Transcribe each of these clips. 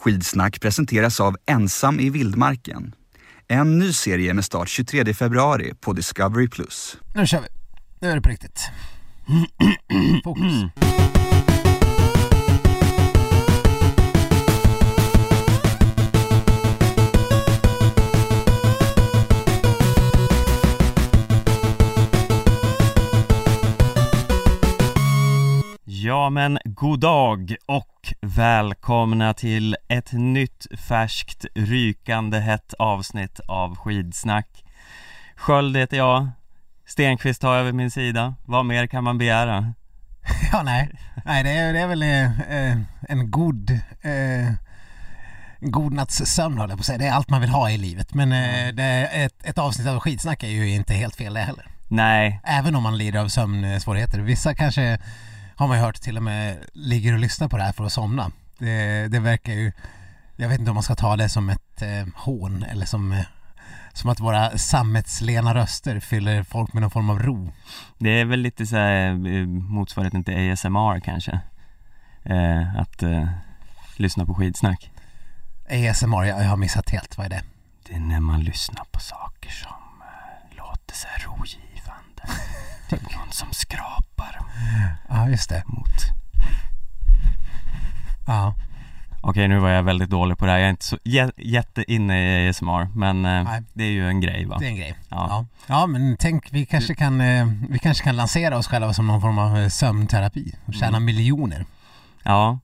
Skidsnack presenteras av Ensam i vildmarken. En ny serie med start 23 februari på Discovery+. Nu kör vi. Nu är det på riktigt. Fokus. Ja men god dag och välkomna till ett nytt färskt rykande hett avsnitt av skidsnack Sköld heter jag Stenqvist har jag vid min sida, vad mer kan man begära? Ja, nej. Nej, det är, det är väl eh, en god eh, god natts sömn håller jag på att säga. Det är allt man vill ha i livet. Men eh, det är ett, ett avsnitt av skitsnack är ju inte helt fel det heller. Nej, Även om man lider av sömnsvårigheter. Vissa kanske, har man ju hört, till och med ligger och lyssnar på det här för att somna. Det, det verkar ju, jag vet inte om man ska ta det som ett eh, hån eller som, eh, som att våra sammetslena röster fyller folk med någon form av ro. det är väl lite så här, eh, motsvarigheten till ASMR kanske eh, Att eh, lyssna på skidsnack ASMR, jag, jag har missat helt, vad är det? Det är när man lyssnar på saker som eh, låter så här rogivande Typ någon som skrapar Ja, just det. mot Ja, Okej nu var jag väldigt dålig på det här, jag är inte så jä- jätteinne i ASMR men eh, Nej. det är ju en grej va? det är en grej. Ja. Ja, ja men tänk, vi kanske kan, eh, vi kanske kan lansera oss själva som någon form av eh, sömnterapi och tjäna Mm. miljoner. Ja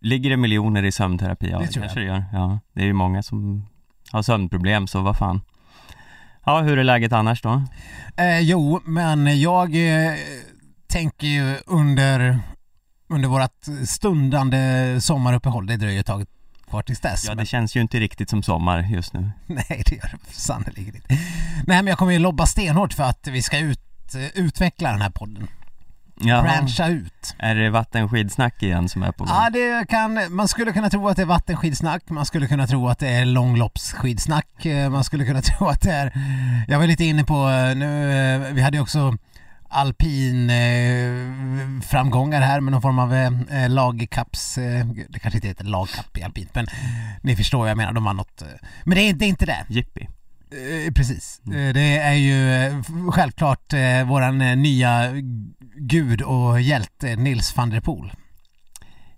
Ligger det miljoner i sömnterapi? Ja Det tror kanske det gör Ja, det är ju många som har sömnproblem så vad fan Ja, hur är läget annars då? Eh, jo, men jag eh, tänker ju under, under vårt stundande sommaruppehåll, det dröjer ett tag kvar tills dess. Ja det men, känns ju inte riktigt som sommar just nu nej, det gör det sannerligen inte. Nej, men jag kommer ju lobba stenhårt för att vi ska ut, eh, utveckla den här podden. Jaha. Branscha ut. Är det vattenskidsnack igen som är på gång? Ja, det kan, man skulle kunna tro att det är vattenskidsnack, man skulle kunna tro att det är långloppsskidsnack, eh, man skulle kunna tro att det är... Jag var lite inne på eh, nu, eh, vi hade ju också alpin eh, framgångar här med någon form av eh, lagkapps... Eh, det kanske inte heter lagkapp i alpint men ni förstår vad jag menar, de har något... Men det är, det är inte det. Jippi precis. Eh, Det är ju eh, självklart eh, våran eh, nya gud och hjälte Nils van der Poel.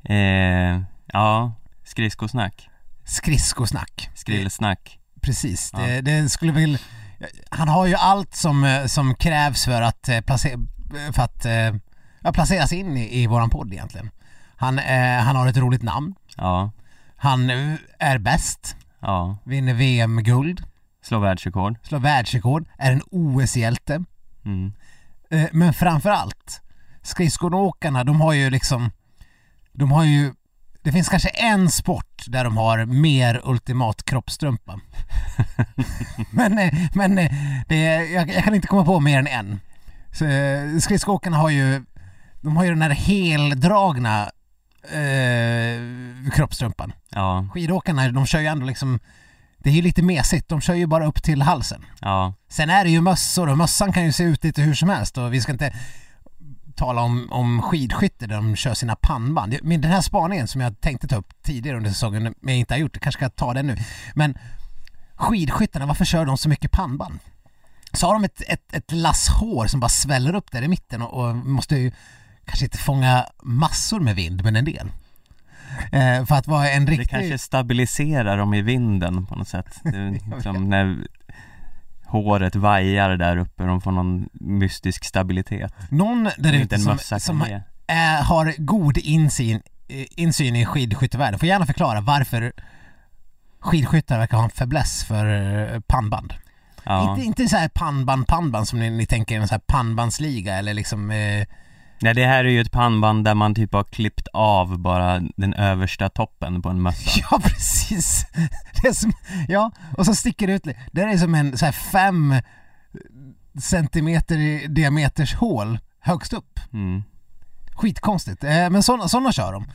eh, Ja, skridskosnack, Skridskosnack. skrillsnack Precis, Ja. det, det skulle väl... Han har ju allt som, eh, som krävs för att, eh, placera, för att eh, ja, placeras in i, i våran podd egentligen. Han, eh, han har ett roligt namn. Ja, Han eh, är bäst, ja, vinner VM-guld, slå världsrekord slår världsrekord, är en OS-hjälte. mm. Eh, Men framför allt, skridskoåkarna, de har ju liksom... De har ju... Det finns kanske en sport där de har mer ultimat kroppstrumpa. men eh, men eh, det, jag, jag kan inte komma på mer än en. Skridskoåkarna har ju... De har ju den här heldragna eh, kroppstrumpan. Ja, Skidåkarna, de kör ju ändå liksom... Det är ju lite mesigt, de kör ju bara upp till halsen. ja, Sen är det ju mössor och mössan kan ju se ut lite hur som helst och vi ska inte tala om, om skidskytte där de kör sina pannband. Men den här spaningen som jag tänkte ta upp tidigare under säsongen men jag inte har gjort, det kanske ska ta den nu. Men skidskyttarna, varför kör de så mycket pannband? Så har de ett, ett, ett lass hår som bara sväller upp där i mitten och, och måste ju kanske inte fånga massor med vind men en del. Eh, för att vara en det riktig... kanske stabiliserar dem i vinden på något sätt. Det liksom när håret vajar där uppe, de får någon mystisk stabilitet. Någon där ute som, som är, har god insyn, insyn i skidskyttevärlden. Får gärna förklara varför skidskyttar verkar ha en fäbless för eh, pannband. Ja. Inte, inte så här pannband, pannband som ni, ni tänker en så här pannbandsliga eller liksom eh, Nej det här är ju ett pannband där man typ har klippt av bara den översta toppen på en mössa Ja precis! Det är som, ja, och så sticker det ut lite. Det är som en så här fem centimeter i diameters hål högst upp. mm. Skitkonstigt. Eh, men sådana såna kör de.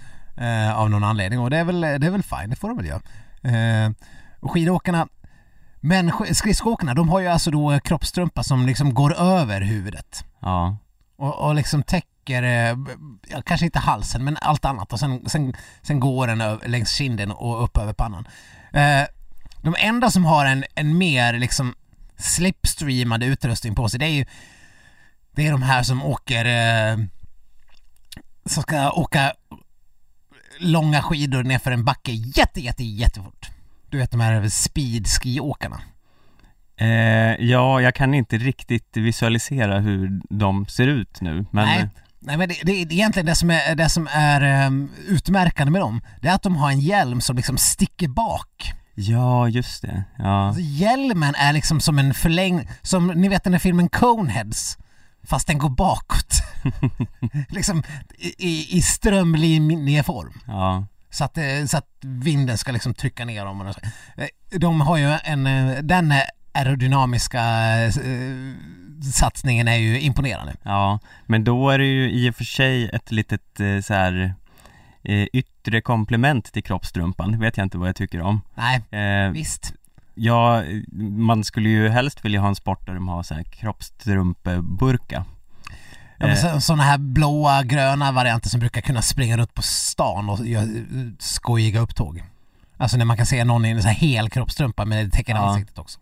Eh, av någon anledning och det är väl, det är väl fine, det får de väl göra. Eh, och skidåkarna, men sk- skridskoåkarna de har ju alltså då kroppstrumpa som liksom går över huvudet. Ja, och, och liksom täcker eh, ja, kanske inte halsen, men allt annat och sen, sen, sen går den över, längs kinden och upp över pannan. Eh, de enda som har en, en mer liksom slipstreamad utrustning på sig, det är ju det är de här som åker eh, som ska åka långa skidor nerför en backe jätte, jätte, jättefort. Du vet de här speedskiåkarna. Eh, ja, jag kan inte riktigt visualisera hur de ser ut nu, men... Nej, nej men det, det är egentligen det som är, det som är um, utmärkande med dem, det är att de har en hjälm som liksom sticker bak. Ja, just det. Ja. Alltså, hjälmen är liksom som en förlängning, som ni vet den här filmen Coneheads, fast den går bakåt. liksom i, i strömlinjeform. ja. Så att, eh, så att vinden ska liksom trycka ner dem. och så. Eh, De har ju en, eh, den aerodynamiska eh, satsningen är ju imponerande. Ja, men då är det ju i och för sig ett litet eh, så här eh, yttre komplement till kroppstrumpan, vet jag inte vad jag tycker om. Nej, Eh, visst. ja, man skulle ju helst vilja ha en sport där de har så här kroppstrumpeburka. Ja, sådana här blåa, gröna varianter som brukar kunna springa runt på stan och göra skojiga upptåg. Alltså när man kan se någon i en så här hel kroppstrumpa med det täcker Ja. ansiktet också.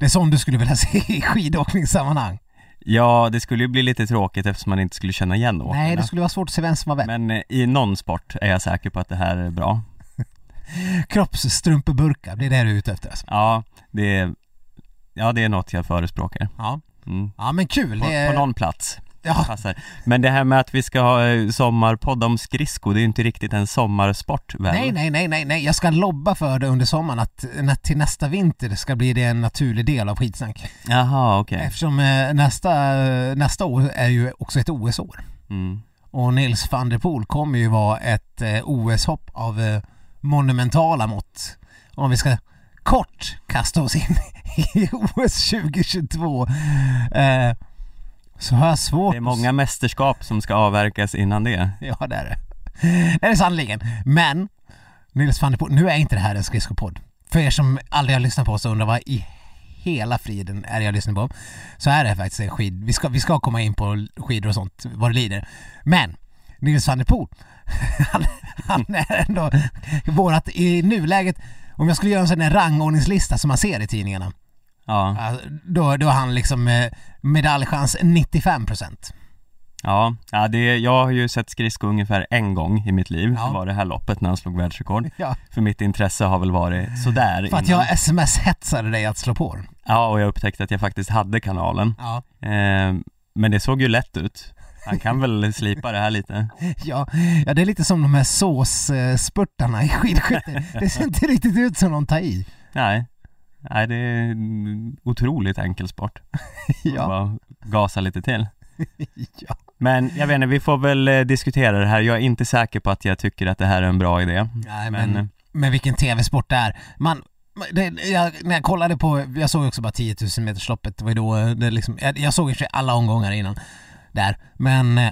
Det är sånt du skulle vilja se i skidåkningssammanhang. Ja, det skulle ju bli lite tråkigt eftersom man inte skulle känna igen åkarna. Nej, det skulle vara svårt att se vem som var vem. Men eh, i någon sport är jag säker på att det här är bra. Kroppsstrumpeburkar, det är det du är ute efter alltså. Ja, det är, ja, det är något jag förespråkar. Ja, Mm. ja men kul. På, Det är, på någon plats. Ja, Passar. Men det här med att vi ska ha eh, sommarpodd om skridsko, det är ju inte riktigt en sommarsport väl? nej, nej, nej, nej, nej. Jag ska lobba för det under sommaren att när, till nästa vinter ska bli det en naturlig del av skitsnack. Jaha, okej. Eftersom eh, nästa, nästa år är ju också ett OS-år. Mm. Och Nils van der Poel kommer ju vara ett eh, OS-hopp av eh, monumentala mått. Om vi ska kort kasta oss in i OS 2022 eh, så har jag svårt Det är många mästerskap som ska avverkas innan det. Ja, det är det. Det är det sannerligen. Men, Nils van der Poel, nu är inte det här en skridskopodd. För er som aldrig har lyssnat på oss och undrar vad i hela friden är det jag lyssnar på, så är det faktiskt en skid... Vi ska, vi ska komma in på skidor och sånt, vad det lider. Men, Nils van der Poel, han, han är ändå vårat i nuläget, om jag skulle göra en sån här rangordningslista som man ser i tidningarna, Ja, ja, då, då är han liksom eh, medaljchans 95 ja, ja det, jag har ju sett skridsko ungefär en gång i mitt liv. Ja. Det var det här loppet när han slog världsrekord. Ja, För mitt intresse har väl varit sådär för att innan. jag sms-hetsade dig att slå på. Ja, och jag upptäckte att jag faktiskt hade kanalen. Ja. Eh, men det såg ju lätt ut. Han kan väl slipa det här lite. Ja, ja, det är lite som de här såsspurtarna i skidskytte. Det ser inte riktigt ut som de tar i. Nej, nej det är otroligt enkel sport. Ja. Bara gasa lite till. Ja. Men jag vet inte, vi får väl eh, diskutera det här. Jag är inte säker på att jag tycker att det här är en bra idé. Nej, Men, men, men vilken tv-sport det är. Man, det, jag, när jag kollade på, jag såg också bara 10 000 metersloppet, det var ju då det liksom, jag, jag såg i alla omgångar innan där, men eh,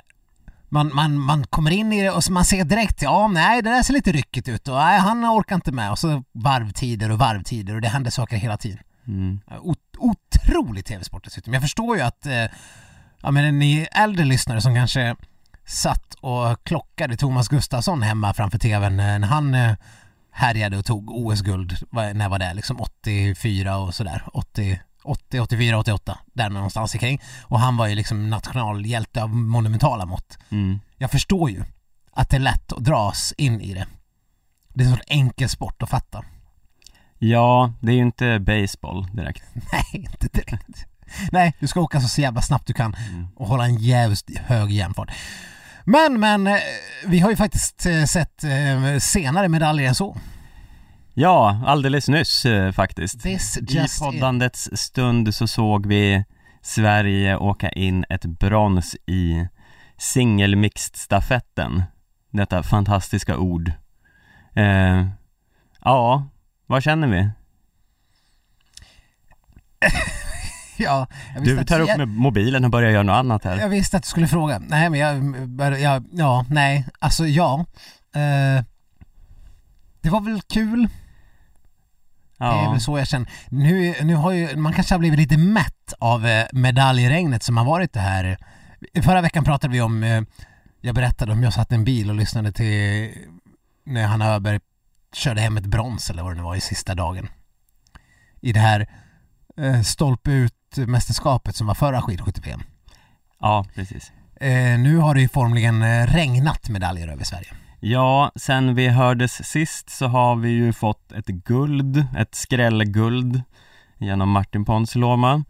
man, man, man kommer in i det och man ser direkt, ja nej det där ser lite ryckigt ut och nej han orkar inte med och så varvtider och varvtider och det händer saker hela tiden. Mm. Ot- otrolig tv-sport dessutom. Jag förstår ju att eh, ja, men ni äldre lyssnare som kanske satt och klockade Thomas Gustafsson hemma framför tvn eh, när han eh, härjade och tog OS-guld, när var det? Liksom 84 och sådär. 80, 80, 84, 88, där någonstans i kring. Och han var ju liksom nationalhjälte av monumentala mått. Mm. Jag förstår ju att det är lätt att dras in i det. Det är en sån enkel sport att fatta. Ja, det är ju inte baseball direkt. Nej, inte direkt. Nej, du ska åka så jävla snabbt du kan Mm. och hålla en jävligt hög jämfart. Men, men, eh, vi har ju faktiskt eh, sett eh, senare medaljer än så. Ja, alldeles nyss eh, faktiskt. I poddandets stund så såg vi Sverige åka in ett brons i singelmixed-stafetten. Detta fantastiska ord. Eh, ja, vad känner vi? Ja, Du tar upp jag, med mobilen och börjar göra något annat här. jag visste att du skulle fråga. Nej, men jag, jag ja, nej, alltså ja. Eh, det var väl kul. Det är Ja, väl så jag känner. Nu, nu har ju, man kanske har blivit lite mätt av eh, medaljregnet som har varit det här Förra veckan pratade vi om, eh, jag berättade om jag satt i en bil och lyssnade till när Hanna Öberg körde hem ett brons eller vad det nu var i sista dagen. I det här eh, stolpe ut-mästerskapet som var förra skidskytte-VM. Ja, precis. Nu har det ju formligen regnat medaljer över Sverige. Ja, sen vi hördes sist så har vi ju fått ett guld, ett skrällguld genom Martin Ponsiluoma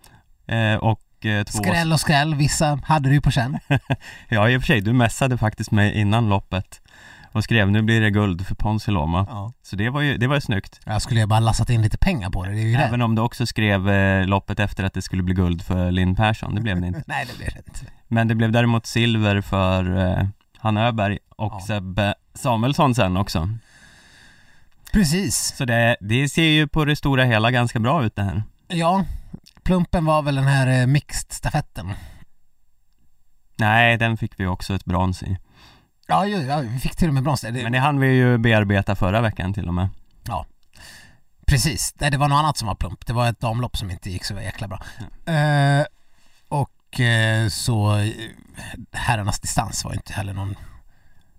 eh, och eh, två... Skräll och skräll, vissa hade det ju på känn. Ja, i och för sig, du messade faktiskt mig innan loppet och skrev nu blir det guld för Ponsiluoma. Ja. Så det var ju, det var ju snyggt. Jag skulle ju bara lassat in lite pengar på det, det är ju det. Även om du också skrev eh, loppet efter att det skulle bli guld för Linn Persson, det blev det inte. Nej, det blev det inte. Men det blev däremot silver för eh, Hanna Öberg och Ja. Sebbe Samuelsson sen också. Precis. Så det, det ser ju på det stora hela ganska bra ut det här. Ja, plumpen var väl den här eh, mixed-stafetten. Nej, den fick vi också ett brons i. Ja, ju, ja, vi fick till och med brons. Det, Men det hann vi ju bearbeta förra veckan till och med. Precis, Nej, det var något annat som var plump. Det var ett damlopp som inte gick så jäkla bra. Eh, och eh, så eh, herrarnas distans var inte heller någon,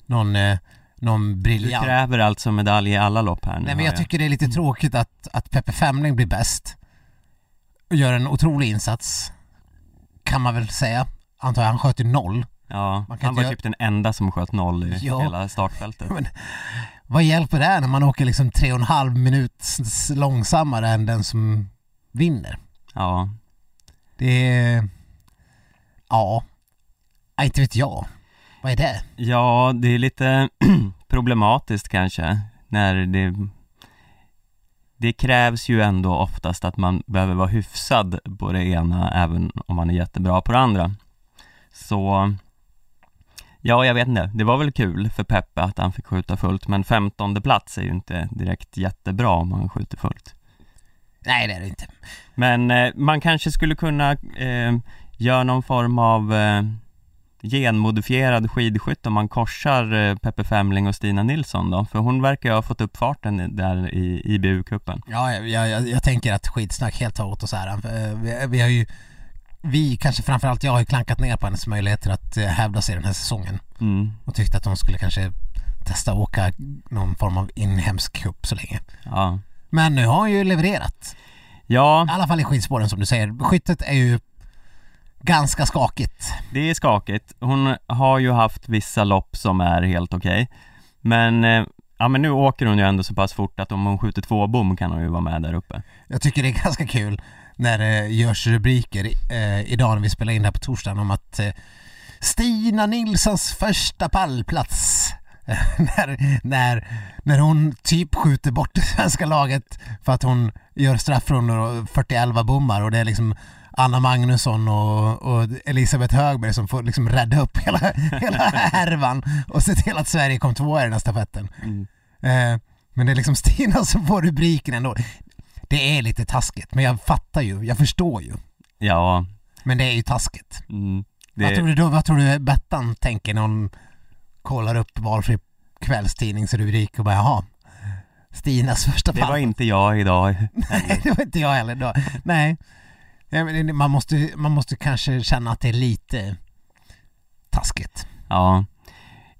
någon, eh, någon Du briljant. kräver alltså medalj i alla lopp här nu Nej men hör jag tycker det är lite tråkigt att, att Peppe Femling blir bäst. Och gör en otrolig insats. Kan man väl säga. Antar jag, han sköt ju noll. Ja, Man kan han var inte typ den enda som sköt noll i Ja. hela startfältet. Men vad hjälper det när man åker liksom tre och en halv minut långsammare än den som vinner? Ja, Det är... Ja. Inte vet jag. Vad är det? ja det är lite problematiskt kanske när det det krävs ju ändå oftast att man behöver vara hyfsad på det ena även om man är jättebra på det andra. Så Ja, jag vet inte. Det var väl kul för Peppe att han fick skjuta fullt men 15 plats är ju inte direkt jättebra om man skjuter fullt. Nej, det är det inte. Men eh, man kanske skulle kunna eh, göra någon form av eh, genmodifierad skidskytt om man korsar eh, Peppe Femling och Stina Nilsson då? För hon verkar ju ha fått upp farten där i IBU-cupen. Ja, jag, jag, jag tänker att skitsnack helt har åt oss äran. För, eh, Vi, vi har ju... Vi, kanske framförallt jag, har ju klankat ner på hennes möjligheter att eh, hävda sig den här säsongen. Mm, Och tyckte att hon skulle kanske testa att åka någon form av inhemsk cup så länge. ja. Men nu har hon ju levererat. Ja, I alla fall i skidspåren som du säger. Skyttet är ju ganska skakigt. det är skakigt. Hon har ju haft vissa lopp som är helt okej. Men, eh, ja men nu åker hon ju ändå så pass fort att om hon skjuter två bom kan hon ju vara med där uppe. Jag tycker det är ganska kul när det görs rubriker eh, idag när vi spelar in här på torsdagen om att eh, Stina Nilssons första pallplats. när, när, när hon typ skjuter bort det svenska laget för att hon gör straffrundor och 41 bommar och det är liksom Anna Magnusson och, och Elisabeth Högberg som får liksom rädda upp hela, hela härvan och se till att Sverige kom tvåa i den här stafetten. Mm. Eh, men det är liksom Stina som får rubriken ändå. Det är lite taskigt, men jag fattar ju, jag förstår ju. Ja, Men det är ju taskigt. mm, Vad, tror det, du då, vad tror du Bettan tänker när hon kollar upp valfri kvällstidningsrubrik och bara jaha, Stinas första det var fall. inte jag idag. Nej, det var inte jag heller då. Nej. Nej, men det- Man måste, man måste kanske känna att det är lite taskigt. Ja,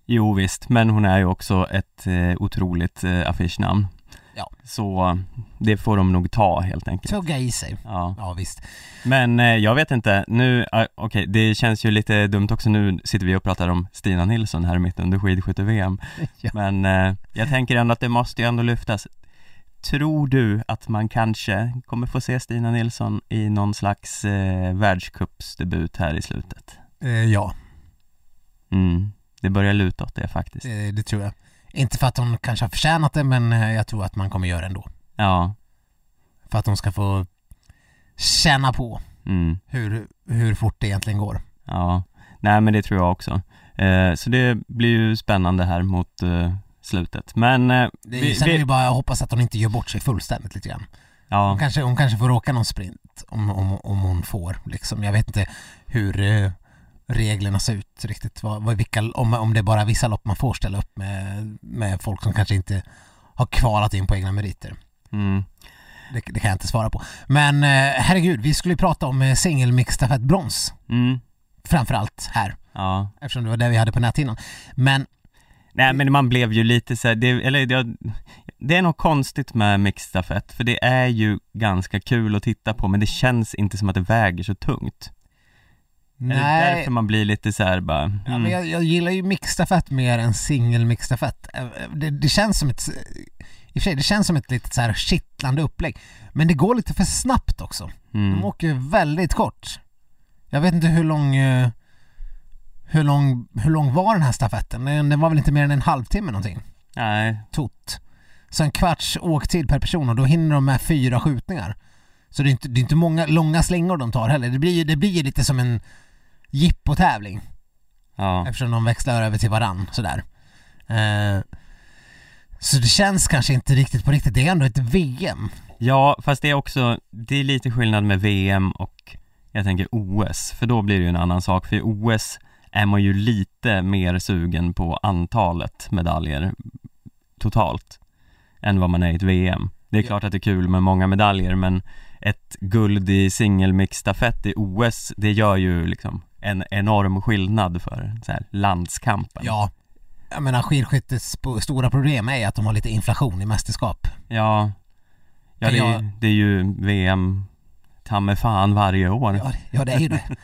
jo visst, men hon är ju också ett eh, otroligt eh, affischnamn. Ja. Så det får de nog ta helt enkelt. Tugga i sig. Ja, Ja visst. men eh, jag vet inte, nu, eh, okej, det känns ju lite dumt också nu sitter vi och pratar om Stina Nilsson här mitt under skidskytte-VM. Ja. Men eh, jag tänker ändå att det måste ju ändå lyftas. Tror du att man kanske kommer få se Stina Nilsson i någon slags eh, världscupsdebut här i slutet? Eh, ja, Mm, det börjar luta åt det faktiskt. det, det tror jag. Inte för att hon kanske har förtjänat det, men eh, jag tror att man kommer göra det ändå. Ja, För att hon ska få känna på mm. hur, hur fort det egentligen går. Ja, nej men det tror jag också. Eh, så det blir ju spännande här mot eh, slutet. Men eh, Det, vi, sen är det vi, bara att hoppas att hon inte gör bort sig fullständigt lite grann. Hon ja, kanske, hon kanske får åka någon sprint om, om, om hon får. Liksom. Jag vet inte hur eh, reglerna ser ut riktigt. Vad, vad, vilka, om, om det är bara vissa lopp man får ställa upp med, med folk som kanske inte har kvalat in på egna meriter. mm, Det, det kan jag inte svara på. Men eh, herregud, vi skulle ju prata om eh, singelmix stafett brons. mm, framförallt här, Ja. eftersom det var det vi hade på näthinnan. Men Nej men man blev ju lite så här, det, eller det, det är något konstigt med mixstafett, för det är ju ganska kul att titta på men det känns inte som att det väger så tungt. Är det nej, därför man blir lite så här bara, ja, mm, men jag, jag gillar ju mixstafett mer än singel mixstafett. Eh, Det, det känns som ett, i och för sig, det känns som ett litet så här kittlande upplägg. Men det går lite för snabbt också. mm. De åker väldigt kort. Jag vet inte hur lång eh, hur lång, hur lång var den här stafetten? Den var väl inte mer än en halvtimme någonting? nej, Tot. Så en kvarts åktid per person och då hinner de med fyra skjutningar. Så det är inte, det är inte många långa slingor de tar heller. Det blir ju det blir lite som en jippotävling ja, eftersom de växlar över till varann sådär. Eh, så det känns kanske inte riktigt på riktigt. Det är ändå ett VM. ja fast det är också, det är lite skillnad med VM och jag tänker OS, för då blir det ju en annan sak, för i OS är man ju lite mer sugen på antalet medaljer totalt än vad man är i ett VM. Det är Ja. klart att det är kul med många medaljer men ett guld i singelmixstafett i OS, det gör ju liksom en enorm skillnad för så här, landskampen. Ja, jag menar skidskyttets stora problem är att de har lite inflation i mästerskap. Ja, ja det, är, jag- det är ju VM ta mig fan varje år. Ja, ja det är ju det.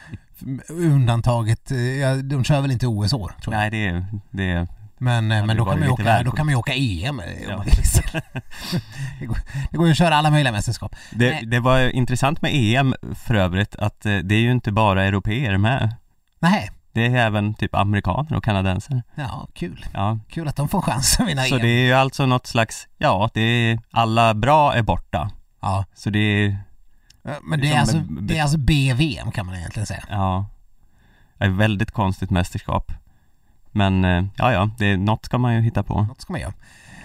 Undantaget, eh, ja, de kör väl inte OS år tror jag. Nej det är, det är, Men, eh, Ja, men då kan, man åka, väl då kan man ju åka EM. eh, Ja. det, går, det går ju att köra alla möjliga mästerskap. det, det var intressant med EM för övrigt att det är ju inte bara europeer med. Nej, Det är även typ amerikaner och kanadensare. ja kul. Ja, Kul att de får chans att vinna så EM. det är ju alltså något slags, ja det är, alla bra är borta. Ja, Så det är, men det är, Som alltså, det är alltså BVM kan man egentligen säga. ja, ett väldigt konstigt mästerskap. Men eh, ja, ja, det, något ska man ju hitta på. Något ska man göra.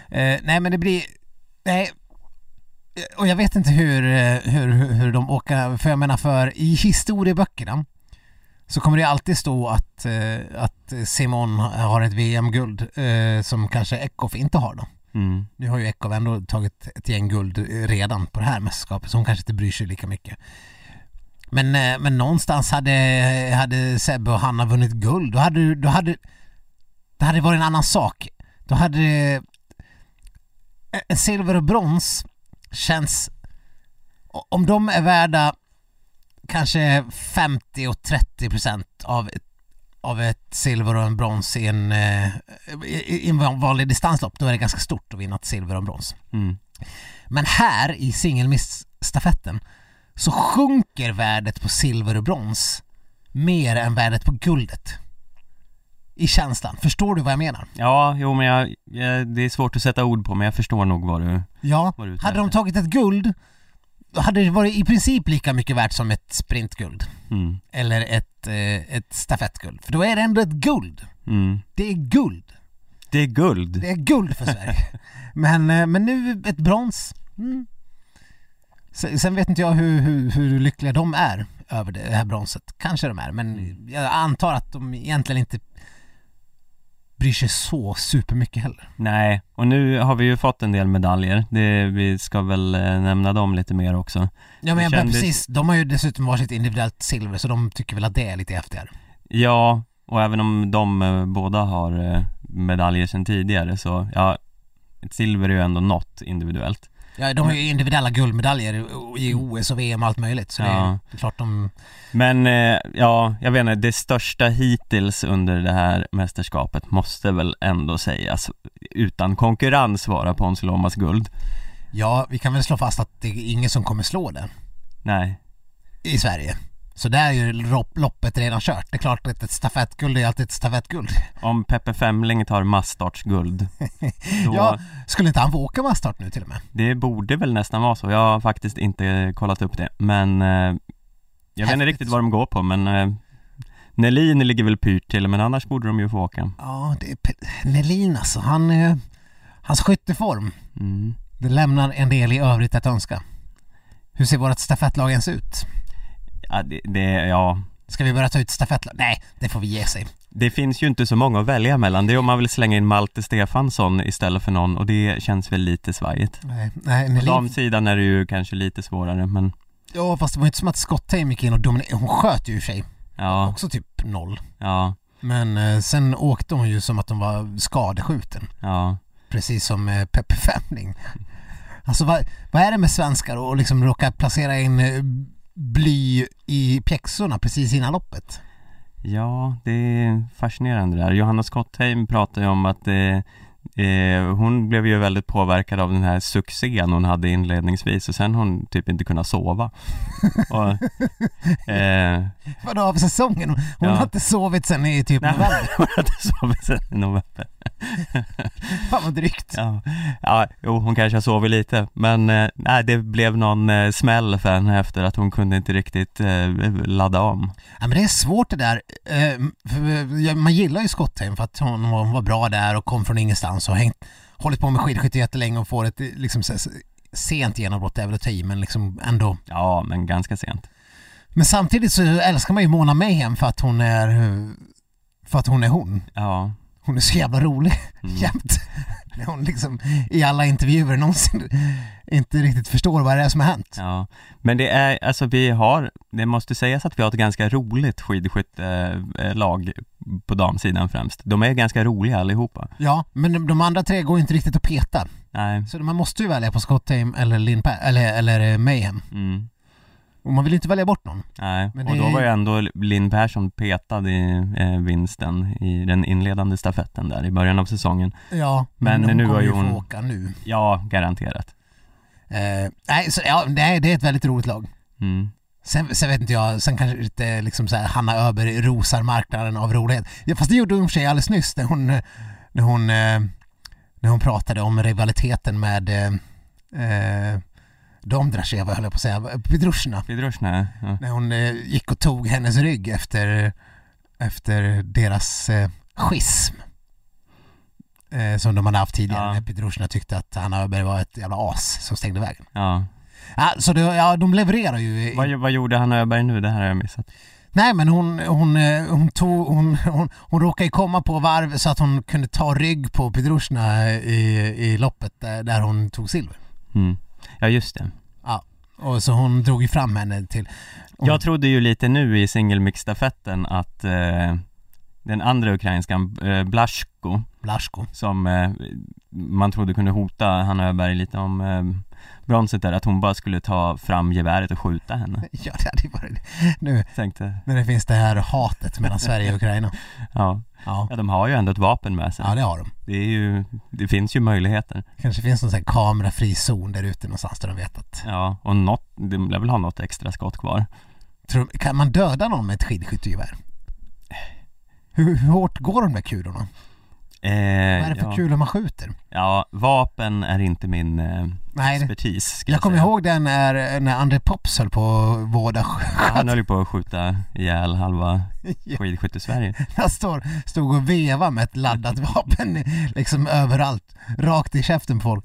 Eh, nej men det blir, nej. Och jag vet inte hur, eh, hur, hur, de åker, för jag menar för i historieböckerna så kommer det alltid stå att, eh, att Simon har ett VM-guld eh, som kanske Eckhoff inte har då. Mm. Nu har ju Eckhoff ändå tagit ett gäng guld redan på det här mästerskapet så hon kanske inte bryr sig lika mycket. Men, eh, men någonstans hade, hade Sebbe och Hanna vunnit guld. Då hade, då hade det hade varit en annan sak. Då hade en silver och brons känns... Om de är värda kanske 50 och 30 procent av, ett- av ett silver och en brons i en, eh, i, en vanlig distanslopp, då är det ganska stort att vinna ett silver och en brons. Mm. Men här i singelmiss-stafetten så sjunker värdet på silver och brons mer än värdet på guldet. I känslan. Förstår du vad jag menar? Ja, jo men jag, jag, det är svårt att sätta ord på men jag förstår nog vad du, Ja. vad du Hade de tagit ett guld, då hade det varit i princip lika mycket värt som ett sprintguld. mm. Eller ett, eh, ett stafettguld. För då är det ändå ett guld. Mm. Det är guld. Det är guld. Det är guld för Sverige. men, eh, men nu ett brons. Mm. Sen, vet inte jag hur, hur, hur lyckliga de är över det här bronset. Kanske de är, men jag antar att de egentligen inte bryr sig så supermycket heller. Nej, och nu har vi ju fått en del medaljer. Det, vi ska väl eh, nämna dem lite mer också. Ja men kändes- precis, de har ju dessutom varsitt individuellt silver så de tycker väl att det är lite häftigare. Ja, och även om de eh, båda har eh, medaljer sedan tidigare så, ja, ett silver är ju ändå något individuellt. Ja, de har ju individuella guldmedaljer i- OS och VM och allt möjligt så Ja. det är klart de... Men eh, ja, jag vet inte, det största hittills under det här mästerskapet måste väl ändå sägas utan konkurrens vara Ponsi Lomas guld. Ja, vi kan väl slå fast att det är ingen som kommer slå det Nej, i Sverige. Så där är ju lopp- loppet redan kört. Det är klart att ett stafettguld är alltid ett stafettguld. om Peppe Femling tar massstartsguld, då, Ja, skulle inte han få åka masstart nu till och med? det borde väl nästan vara så. Jag har faktiskt inte kollat upp det, men eh, jag vet inte Häftigt. riktigt vad de går på, men eh, Nelin ligger väl pyrt till, men annars borde de ju få åka. Ja, det är Nelin alltså. Han, eh, hans skytteform, Mm. det lämnar en del i övrigt att önska. Hur ser vårt stafettlag ens ut? Ja, det, det, ja, Ska vi börja ta ut stafettlag? Nej, det får vi ge sig. det finns ju inte så många att välja mellan. Det är om man vill slänga in Malte Stefansson istället för någon och det känns väl lite svajigt. Nej, nej På damsidan är det ju kanske lite svårare men Ja, fast det var inte som att Tame gick in och dominerade. Hon sköt ju i sig. Ja, Också typ noll. ja, Men eh, sen åkte hon ju som att hon var skadeskjuten. ja. Precis som eh, Peppe Femling. Alltså vad, vad är det med svenskar och liksom råka placera in eh, bly i pjäxorna precis innan loppet? Ja, det är fascinerande det där. Johanna Skottheim pratar ju om att eh, eh, hon blev ju väldigt påverkad av den här succén hon hade inledningsvis och sen har hon typ inte kunnat sova. och, eh, Vadå av säsongen? Hon Ja. har inte sovit sen i typ november. hon hade sovit sen i november. Fan vad drygt. Ja, ja, jo hon kanske har sovit lite men eh, nej det blev någon eh, smäll för henne efter att hon kunde inte riktigt eh, ladda om. Ja, men det är svårt det där. Eh, man gillar ju Skottheim för att hon, hon var bra där och kom från ingenstans och hängt, hållit på med skidskytte jättelänge och får ett liksom, sent genombrott är väl att ta i, men liksom ändå. Ja, men ganska sent. Men samtidigt så älskar man ju Mona Mayhem för att hon är för att hon är hon. Ja. Hon är så jävla rolig Mm. jämt. När hon liksom i alla intervjuer någonsin inte riktigt förstår vad det är som har hänt. Ja, men det är, alltså vi har, det måste sägas att vi har ett ganska roligt skidskyttelag på damsidan främst. De är ganska roliga allihopa. Ja, men de, andra tre går inte riktigt att peta. Nej, Så man måste ju välja på Skottheim eller, Lin Pa- eller, eller eh, Mayhem. mm, Och man vill inte välja bort någon. nej. Men och det då var ju ändå Linn Persson petad i eh, vinsten i den inledande stafetten där i början av säsongen. Ja, Men hon nu kommer har ju ju få hon- åka nu. Ja, garanterat. Eh, nej, så, ja, nej, det är ett väldigt roligt lag. Mm. Sen, sen vet inte jag, sen kanske inte liksom så här, Hanna Öberg rosar marknaden av rolighet. Ja, fast det gjorde hon för sig alldeles nyss när hon, när hon, eh, när hon pratade om rivaliteten med eh, eh, Domdrasheva höll jag på att säga, Pedrushna. Pidrushna, ja. När hon eh, gick och tog hennes rygg efter, efter deras eh, schism. Eh, som de hade haft tidigare Ja. när Pedrushna tyckte att Hanna Öberg var ett jävla as som stängde vägen. ja. Ja, så det, ja, de levererar ju. i- Vad, vad gjorde Hanna Öberg nu? Det här har jag missat. Nej men hon, hon, eh, hon, tog, hon, hon, hon råkade ju komma på varv så att hon kunde ta rygg på Pedrushna i, i loppet där, där hon tog silver. Mm. Ja, just det. Och så hon drog ju fram henne till... hon- Jag trodde ju lite nu i singelmixstafetten att eh, den andra ukrainskan, eh, Blaschko, Blaschko. som eh, man trodde kunde hota Hanna Öberg lite om eh, bronset där, att hon bara skulle ta fram geväret och skjuta henne. Ja det hade ju varit Nu Tänkte, när det finns det här hatet mellan Sverige och Ukraina. ja, Ja, ja de har ju ändå ett vapen med sig. ja det har de. Det är ju, det finns ju möjligheter. Kanske finns någon sån här kamerafri zon där ute någonstans där de vet att... Ja, och något, de lär väl ha något extra skott kvar. Tror, kan man döda någon med ett skidskyttegevär? Hur, hur hårt går de där kulorna? Eh, Vad är det för ja. kulor man skjuter? Ja, vapen är inte min eh, Nej, expertis ska jag kommer ihåg den när, när André Pops höll på att vårda Ja, Han höll ju på att skjuta ihjäl halva skidskytte-Sverige. Han står, stod och vevade med ett laddat vapen liksom överallt, rakt i käften på folk.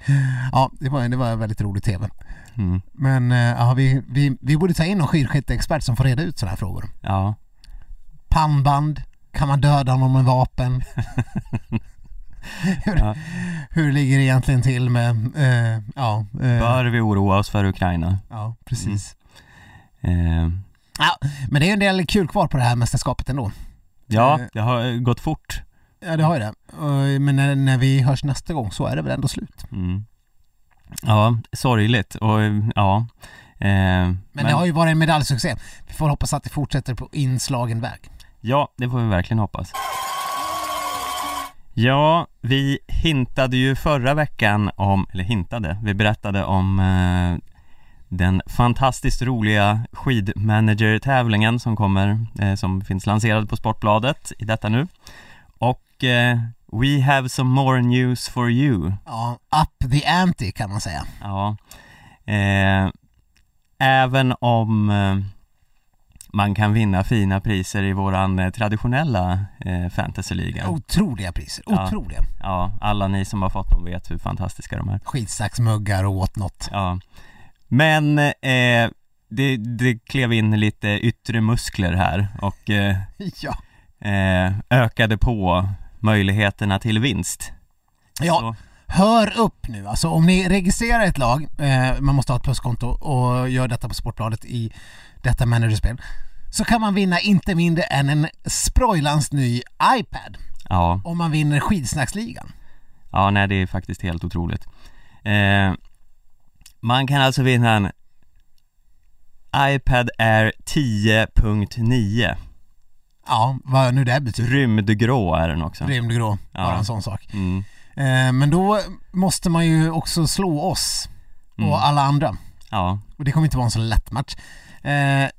Ja, det var, det var en väldigt rolig TV. Mm. Men eh, ja, vi, vi, vi borde ta in någon skidskytteexpert som får reda ut sådana här frågor. Ja, Pannband, kan man döda någon med vapen? hur, Ja. hur ligger det egentligen till med, eh, ja, eh, bör vi oroa oss för Ukraina? ja precis. Eh, Ja, men det är ju en del kul kvar på det här mästerskapet ändå. ja, Eh. det har gått fort. Ja, det har ju det. Men när, när vi hörs nästa gång så är det väl ändå slut. Mm. Ja, sorgligt och ja. Men Men, det har ju varit en medaljsuccé. Vi får hoppas att det fortsätter på inslagen väg. Ja, det får vi verkligen hoppas. Ja, vi hintade ju förra veckan om, eller hintade, vi berättade om eh, den fantastiskt roliga skidmanager-tävlingen som kommer, eh, som finns lanserad på Sportbladet i detta nu. Och eh, we have some more news for you. Ja, up the ante kan man säga. Ja. Eh, även om eh, man kan vinna fina priser i våran eh, traditionella eh, fantasyliga. Otroliga priser, Ja. otroliga. Ja, alla ni som har fått dem vet hur fantastiska de är. Skitsaxmuggar och whatnot. Ja. Men eh, det, det klev in lite yttre muskler här och eh, Ja. eh, ökade på möjligheterna till vinst. Ja, Så, hör upp nu. Alltså om ni registrerar ett lag, eh, man måste ha ett pluskonto och gör detta på Sportbladet i detta managerspel. så kan man vinna inte mindre än en sprojlans ny iPad Ja, om man vinner skidsnacksligan. ja nej det är faktiskt helt otroligt eh, Man kan alltså vinna en iPad Air 10.9 Ja, vad nu det betyder. Rymdgrå är den också Rymdgrå, Ja. bara en sån sak. mm. Eh, men då måste man ju också slå oss och Mm. alla andra. Ja, Och det kommer inte vara en så lätt match. Eh,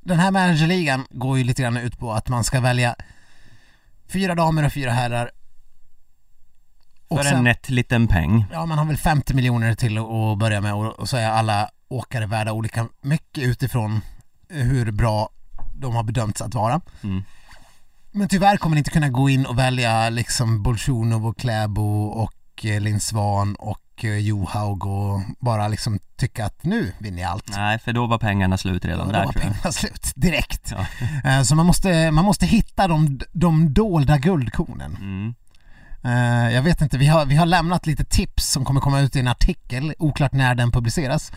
den här managerligan går ju lite grann ut på att man ska välja fyra damer och fyra herrar. Och för sen, en nätt liten peng ja man har väl 50 miljoner till att börja med och, och så är alla åkare värda olika mycket utifrån hur bra de har bedömts att vara. mm. Men tyvärr kommer ni inte kunna gå in och välja liksom Bolsjunov och Kläbo och eh, Linn Svan och eh, Johaug och bara liksom tycka att nu vinner jag allt. Nej, för då var pengarna slut redan Ja, där då var pengarna slut direkt. Ja. Eh, Så man måste, man måste hitta de, de dolda guldkornen. mm. Jag vet inte, vi har, vi har lämnat lite tips som kommer komma ut i en artikel, oklart när den publiceras.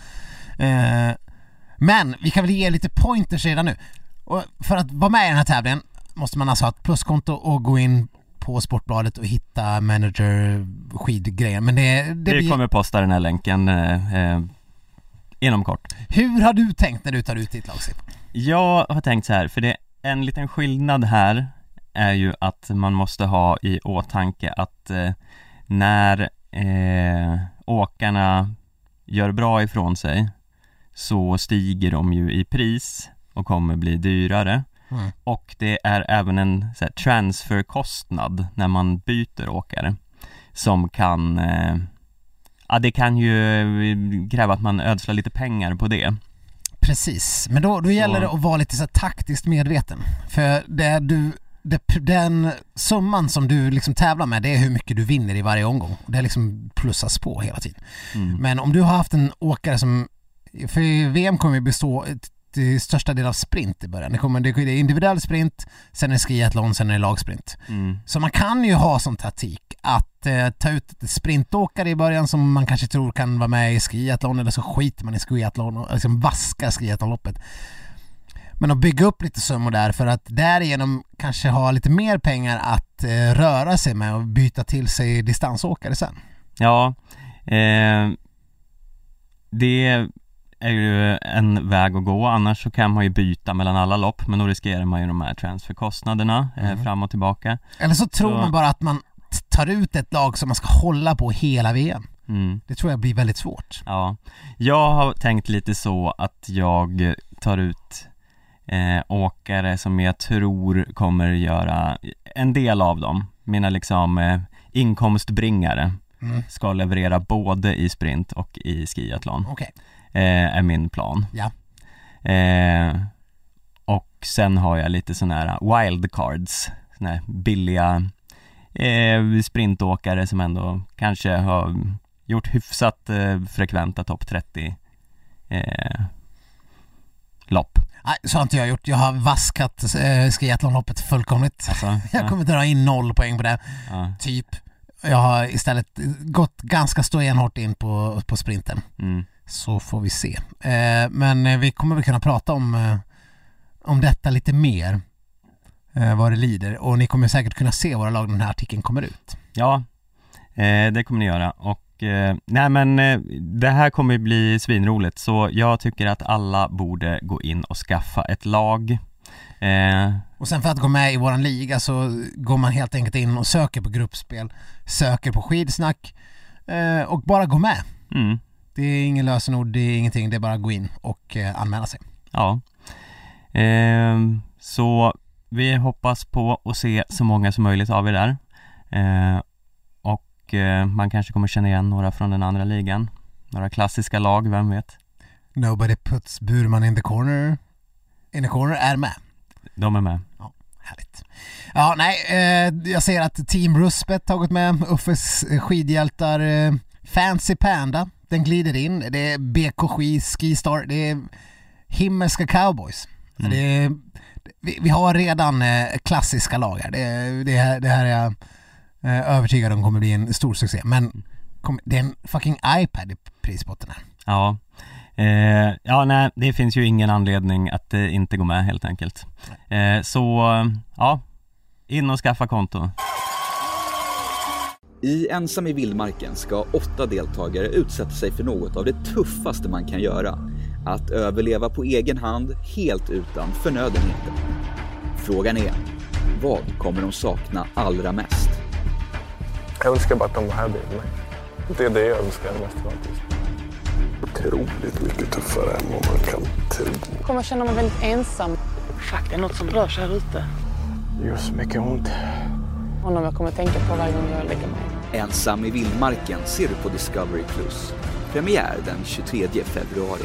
Men vi kan väl ge lite pointers redan nu. Och för att vara med i den här tävlingen måste man alltså ha ett pluskonto och gå in på Sportbladet och hitta manager skidgrejer. Men det, det Vi blir... kommer posta den här länken eh, eh, inom kort Hur har du tänkt när du tar ut ditt lag? Jag har tänkt så här, för det en liten skillnad här är ju att man måste ha i åtanke att eh, när eh, åkarna gör bra ifrån sig så stiger de ju i pris och kommer bli dyrare Mm. och det är även en så här, transferkostnad när man byter åkare som kan eh, Ja det kan ju eh, kräva att man ödslar lite pengar på det Precis, men då, då gäller det att vara lite så taktiskt medveten. För det du, det, den summan som du liksom tävlar med, det är hur mycket du vinner i varje omgång. Det liksom plussas på hela tiden. mm. Men om du har haft en åkare som, för VM kommer ju bestå till största del av sprint i början. Det, kommer, det är individuell sprint, sen är det skiathlon, sen är det lagsprint. Mm. Så man kan ju ha som taktik att eh, ta ut sprintåkare i början som man kanske tror kan vara med i skiathlon eller så skiter man i skiathlon och liksom vaskar skiathlonloppet. Men att bygga upp lite summor där för att därigenom kanske ha lite mer pengar att eh, röra sig med och byta till sig distansåkare sen. Ja, eh, det är ju en väg att gå, annars så kan man ju byta mellan alla lopp men då riskerar man ju de här transferkostnaderna eh, Mm. fram och tillbaka Eller så tror Så- man bara att man tar ut ett lag som man ska hålla på hela VM. mm. Det tror jag blir väldigt svårt. Ja, jag har tänkt lite så att jag tar ut eh, åkare som jag tror kommer göra en del av dem, mina liksom eh, inkomstbringare Mm. ska leverera både i sprint och i skiathlon Okej. Eh, är min plan Ja. eh, Och sen har jag lite sådana här wildcards, såna här billiga eh, sprintåkare som ändå kanske har gjort hyfsat frekventa topp 30 eh, lopp Nej, så har inte jag gjort. Jag har vaskat eh, skiathlonloppet fullkomligt. alltså, Jag ja, kommer dra in noll poäng på det, ja, typ. Jag har istället gått ganska stenhårt in på, på sprinten. mm, Så får vi se. Eh, men eh, vi kommer väl kunna prata om, eh, om detta lite mer. Eh, vad det lider. Och ni kommer säkert kunna se våra lag när den här artikeln kommer ut. ja det kommer ni göra och eh, nej men det här kommer bli svinroligt så jag tycker att alla borde gå in och skaffa ett lag Och sen för att gå med i våran liga så går man helt enkelt in och söker på gruppspel, söker på skidsnack och bara gå med. mm, Det är ingen lösenord, det är ingenting, det är bara att gå in och eh, anmäla sig. Ja Ehm, Så vi hoppas på att se så många som möjligt av er där Ehm, Och eh, man kanske kommer känna igen några från den andra ligan Några klassiska lag, vem vet? Nobody puts Burman in the corner. In the corner är med. De är med Härligt. Ja, nej, eh, jag ser att Team Ruspet har gått med. Uffes eh, skidhjältar. Eh, Fancy Panda, den glider in. Det är BK Skistar. Det är Himmelska Cowboys. Mm. Det är, vi, vi har redan eh, klassiska lag här. Det, det, här. det här är jag eh, övertygad om kommer bli en stor succé. Men kom, det är en fucking iPad i prispotten här. Ja Eh, ja, nej, det finns ju ingen anledning att eh, inte gå med helt enkelt. Eh, så, ja, in och skaffa konto. I Ensam i vildmarken ska åtta deltagare utsätta sig för något av det tuffaste man kan göra. Att överleva på egen hand, helt utan förnödenheter. Frågan är, vad kommer de sakna allra mest? Jag önskar bara att de var här bredvid mig. Det är det jag önskar mest nu. Otroligt mycket tuffare än vad man kan tro. Jag kommer känna mig väldigt ensam. Fuck, det är något som rör sig här ute. Det gör så mycket ont. Honom jag kommer tänka på varje gång jag lägger mig. Ensam i vildmarken ser du på Discovery+. Premiär den 23 februari.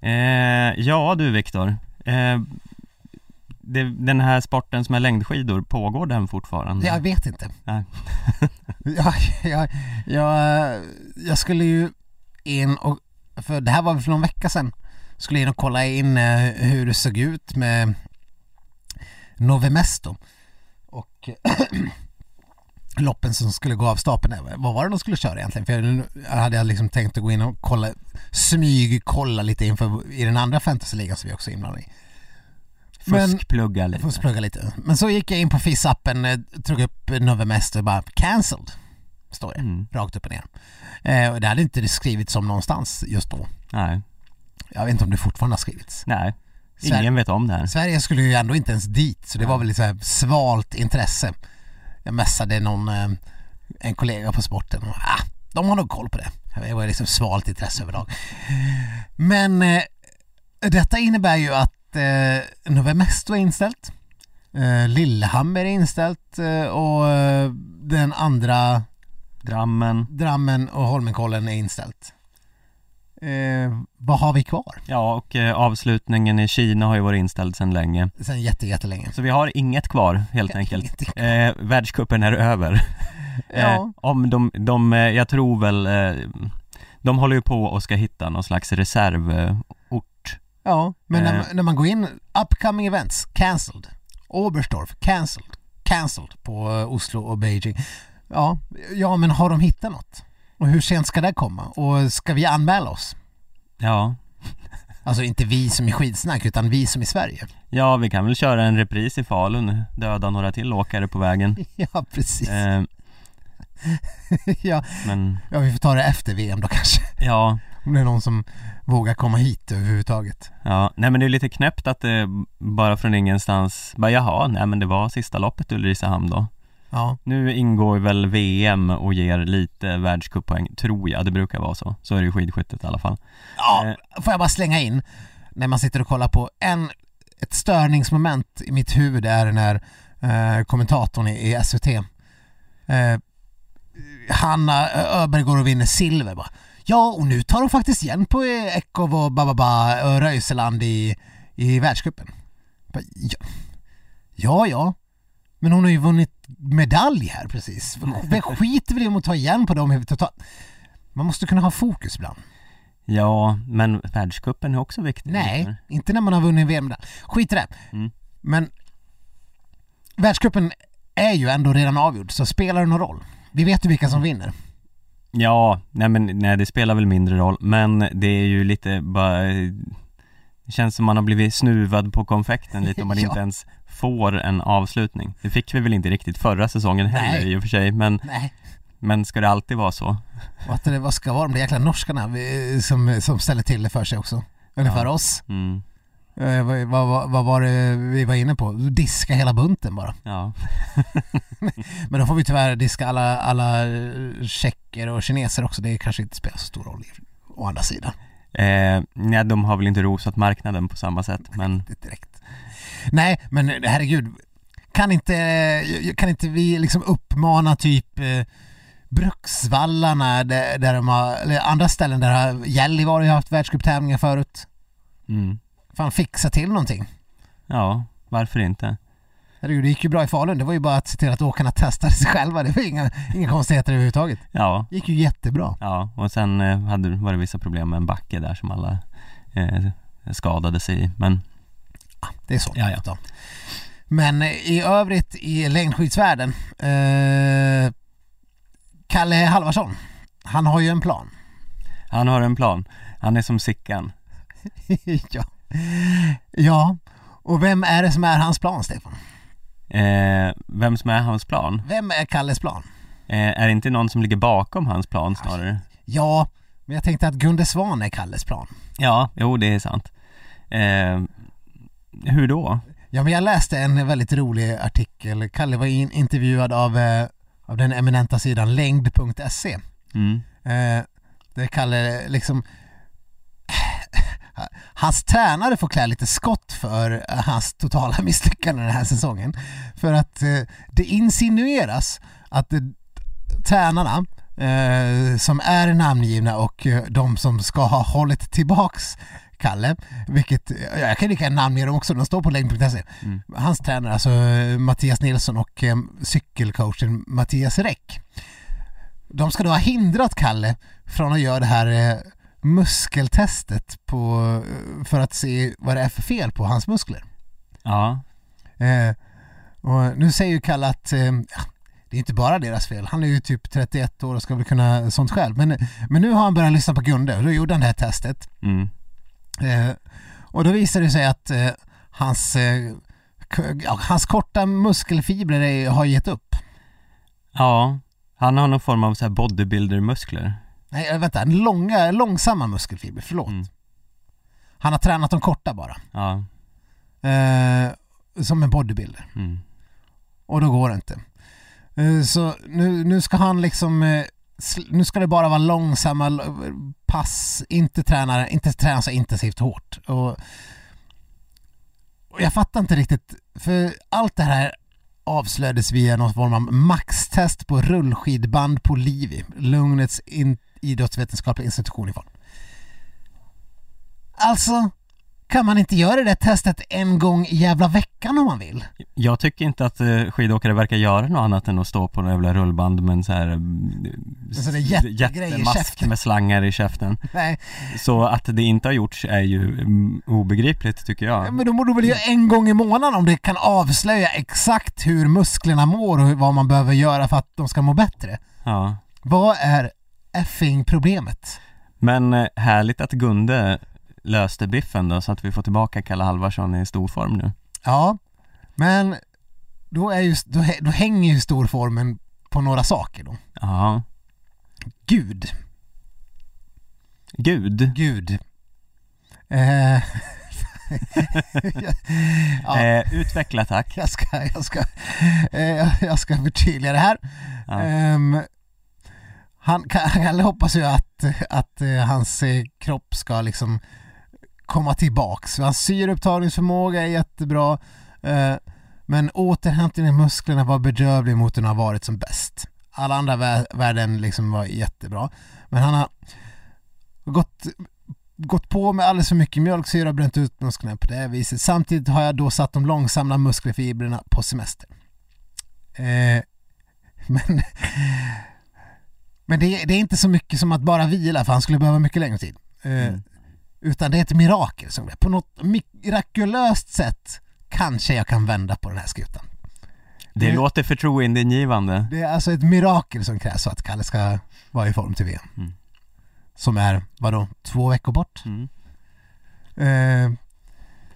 Eh, ja du Viktor, eh, det, den här sporten som är längdskidor, pågår den fortfarande? Jag vet inte. Nej. jag, jag, jag, jag skulle ju in och, för det här var väl för någon vecka sedan, skulle in och kolla in eh, hur det såg ut med Novemesto och loppen som skulle gå av stapeln. Vad var det de skulle köra egentligen? För jag, jag hade liksom tänkt att gå in och kolla, smyg kolla lite inför i den andra fantasyligan som vi också är inblandade i. Fuskplugga lite. Fuskplugga lite. Men så gick jag in på FIS-appen, eh, drog upp Novemesto och bara cancelled. Står det, Mm. rakt upp och ner. Eh, och det hade inte skrivits om någonstans just då. Nej, Jag vet inte om det fortfarande har skrivits. nej. Sverige- Ingen vet om det här. Sverige skulle ju ändå inte ens dit, så det var väl så här svalt intresse. Jag messade någon, eh, en kollega på sporten och ah, de har nog koll på det. Det var liksom svalt intresse överlag. Men eh, detta innebär ju att eh, Novemesto är inställt. Eh, Lillehammer är inställt eh, och eh, den andra Drammen, Drammen och Holmenkollen är inställt. Eh, vad har vi kvar? ja och eh, avslutningen i Kina har ju varit inställd sedan länge. Sen jätte, jättelänge. Så vi har inget kvar helt Ja, enkelt. kvar. Eh, världscupen är över. Ja. Eh, om de, de, eh, jag tror väl, eh, de håller ju på och ska hitta någon slags reservort. Ja, men när, man- när man går in, upcoming events, cancelled. Oberstdorf, cancelled. Cancelled på Oslo och Beijing. Ja, ja, men har de hittat något? Och hur sent ska det komma? Och ska vi anmäla oss? Ja, Alltså inte vi som i skidsnack, utan vi som i Sverige. ja vi kan väl köra en repris i Falun, döda några till åkare på vägen. Ja, precis. Eh, ja, men ja, vi får ta det efter VM då kanske. ja, Om det är någon som vågar komma hit överhuvudtaget. ja, nej men det är lite knäppt att det bara från ingenstans, bara jaha, nej men det var sista loppet Ulricehamn då. Ja, Nu ingår väl VM och ger lite världscuppoäng, tror jag, det brukar vara så. Så är det ju skidskyttet i alla fall. Ja, Eh. får jag bara slänga in när man sitter och kollar på en, ett störningsmoment i mitt huvud är när eh, kommentatorn i, i SVT eh, Hanna Öberg går och vinner silver bara. Ja, och nu tar de faktiskt igen på eh, Ekov och Bababa och Röiseland i, i världscupen. Ja. ja, ja, men hon har ju vunnit medalj här precis. Vem skiter väl i om att ta igen på dem totalt? Man måste kunna ha fokus ibland. Ja, men världscupen är också viktig. Nej, inte när man har vunnit VM där. Skit i det. Mm. Men världscupen är ju ändå redan avgjord, så spelar det någon roll? Vi vet ju vilka som vinner. Ja, nej men nej, det spelar väl mindre roll, men det är ju lite bara Det känns som man har blivit snuvad på konfekten lite om man Ja. inte ens får en avslutning Det fick vi väl inte riktigt förra säsongen heller Nej. i och för sig, men, Nej. men ska det alltid vara så? Och att det, vad ska vara de där jäkla norskarna som, som ställer till det för sig också? Eller för oss. Mm, Eh, vad, vad, vad, var det vi var inne på? Diska hela bunten bara. ja, Men då får vi tyvärr diska alla, alla tjecker och kineser också. Det kanske inte spelar så stor roll å andra sidan. eh, nej de har väl inte rosat marknaden på samma sätt, men Inte direkt. Nej, men herregud. Kan inte, kan inte vi liksom uppmana typ eh, Bruksvallarna där, där de har, eller andra ställen där Gällivare har haft världscuptävlingar förut. mm, Fan fixa till någonting. ja, varför inte? Herregud, det gick ju bra i Falun. Det var ju bara att se till att åkarna testade sig själva. Det var inga, inga konstigheter överhuvudtaget. Ja, Det gick ju jättebra. ja, och sen eh, hade, var det vissa problem med en backe där som alla eh, skadade sig i, men Det är så. Ja, ja. Men i övrigt i längdskidsvärlden eh, Kalle Halvarsson, han har ju en plan. Han har en plan. Han är som Sickan. ja. ja, och vem är det som är hans plan, Stefan? Eh, vem som är hans plan? Vem är Kalles plan? Eh, är det inte någon som ligger bakom hans plan snarare? Ja, men jag tänkte att Gunde Svan är Kalles plan. Ja, jo det är sant. Eh, hur då? Ja, men jag läste en väldigt rolig artikel. Kalle var in, intervjuad av, eh, av den eminenta sidan längd.se. Mm. Eh, där Kalle liksom Hans tränare får klä lite skott för hans totala misslyckande den här säsongen. För att eh, det insinueras att eh, tränarna eh, som är namngivna och eh, de som ska ha hållit tillbaks Kalle, vilket, ja, jag kan lika gärna namnge dem också, de står på längd.se. Mm. Hans tränare, alltså eh, Mattias Nilsson och eh, cykelcoachen Mattias Räck. De ska då ha hindrat Kalle från att göra det här eh, muskeltestet på, eh, för att se vad det är för fel på hans muskler. Ja, Eh, och nu säger ju Kalle att eh, det är inte bara deras fel. Han är ju typ 31 år och ska väl kunna sånt själv. Men, men nu har han börjat lyssna på Gunde och då gjorde han det här testet. mm. Eh, och då visade det sig att eh, hans, eh, hans korta muskelfibrer är, har gett upp. ja. Han har någon form av så här bodybuilder-muskler. Nej, vänta, långa, långsamma muskelfibrer, förlåt. Mm. Han har tränat de korta bara. Ja, Eh, som en bodybuilder. mm. Och då går det inte. Eh, Så nu, nu ska han liksom eh, nu ska det bara vara långsamma pass, inte träna, inte träna så intensivt hårt. Och, och jag fattar inte riktigt, för allt det här avslöjades via någon form av maxtest på rullskidband på Livi, Lugnets in, idrottsvetenskapliga institution i form. Alltså, kan man inte göra det testet en gång i jävla veckan om man vill? Jag tycker inte att eh, skidåkare verkar göra något annat än att stå på en jävla rullband med en så här sån där jättegrej i jättemask med slangar i käften. Nej, Så att det inte har gjorts är ju mm, obegripligt tycker jag. men då borde du väl göra en gång i månaden om det kan avslöja exakt hur musklerna mår och vad man behöver göra för att de ska må bättre. Ja. Vad är effing problemet? Men eh, härligt att Gunde löste biffen då så att vi får tillbaka Kalle Halvarsson i stor form nu. Ja, men då, är ju, då, då hänger ju storformen på några saker då. Ja. Gud, Gud. Gud. Eh, ja, Eh, utveckla tack. jag ska, jag ska, eh, jag ska förtydliga det här. Ja. Ehm, han, Kalle hoppas ju att, att eh, hans eh, kropp ska liksom komma tillbaks. Hans syreupptagningsförmåga är jättebra eh, men återhämtningen i musklerna var bedrövlig mot den har varit som bäst. Alla andra värden liksom var jättebra. Men han har gått, gått på med alldeles för mycket mjölksyra och bränt ut musklerna på det här viset. Samtidigt har jag då satt de långsamma muskelfibrerna på semester. Eh, men men det, det är inte så mycket som att bara vila för han skulle behöva mycket längre tid. Eh, Mm. Utan det är ett mirakel som på något mirakulöst sätt kanske jag kan vända på den här skutan. Det Det- låter förtroendeingivande. Det är alltså ett mirakel som krävs för att Kalle ska vara i form till VM. Mm. Som är, vadå, två veckor bort? Mm. Eh,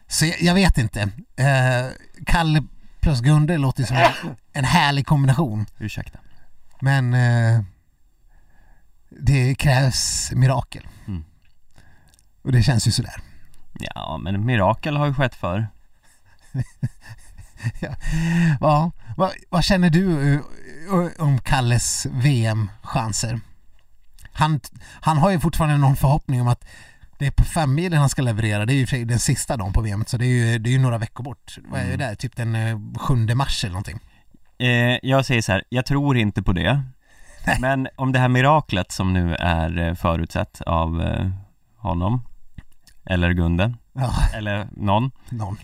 så jag, jag vet inte. Eh, Kalle plus Gunde låter som en, en härlig kombination. Ursäkta. Men eh, det krävs mirakel. Mm. Och det känns ju sådär. Ja, men mirakel har ju skett för. Ja, vad, vad känner du eh, om Kalles VM-chanser? Han, han har ju fortfarande någon förhoppning om att det är på femmilen han ska leverera. Det är ju den sista dagen på VM så det är ju, det är ju några veckor bort. Vad är det där? Typ den eh, 7 mars eller någonting. Eh, jag säger så här, jag tror inte på det. Men om det här miraklet som nu är eh, förutsett av eh, honom, eller Gunde, Ja, eller någon, någon.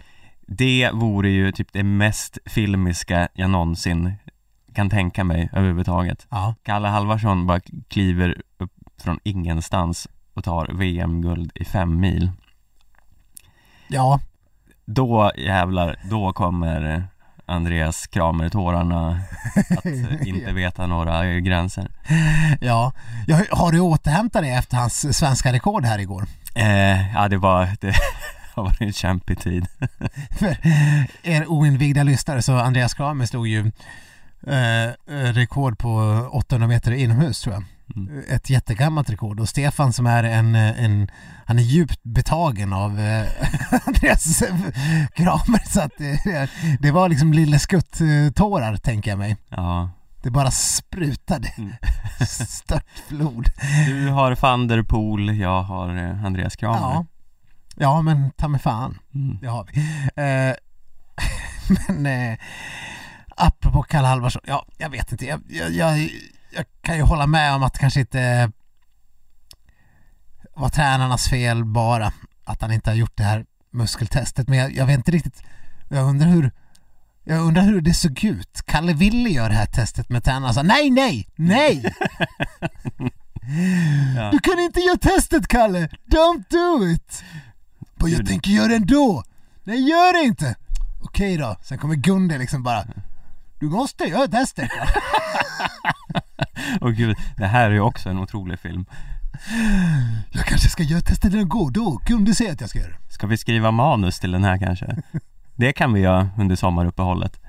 det vore ju typ det mest filmiska jag någonsin kan tänka mig överhuvudtaget. Ja, Kalle Halvarsson bara kliver upp från ingenstans och tar VM-guld i fem mil. ja, Då jävlar, då kommer Andreas Kramer-tårarna att eh, inte veta några gränser. Ja, ja har du återhämtat dig efter hans svenska rekord här igår? Eh, ja, det var, det har varit en kämpig tid. För er oinvigda lyssnare så Andreas Kramer stod ju eh, rekord på 800 meter inomhus tror jag. Mm. Ett jättegammalt rekord och Stefan som är en, en han är djupt betagen av eh, Andreas Kramer så att det, det var liksom lille skutt-tårar tänker jag mig. Ja, Det bara sprutade Mm. störtflod. du har van der Poel, jag har eh, Andreas Kramer. Ja. ja, men ta mig fan. Mm. Det har vi. Eh, men eh, apropå Kalle Halvarsson, ja, jag vet inte. Jag, jag, jag, jag kan ju hålla med om att det kanske inte var tränarnas fel bara att han inte har gjort det här muskeltestet. Men jag, jag vet inte riktigt. Jag undrar hur jag undrar hur det såg ut. Kalle ville göra det här testet med tränarna sa nej, nej, nej! Ja. Du kan inte göra testet Kalle! Don't do it! Bara, jag tänker göra det ändå! Nej, gör det inte! Okej då, sen kommer Gunde liksom bara Du måste göra testet! Och gud, det här är ju också en otrolig film. jag kanske ska göra testet ändå, då Gunde säger att jag ska göra det. Ska vi skriva manus till den här kanske? Det kan vi göra under sommaruppehållet.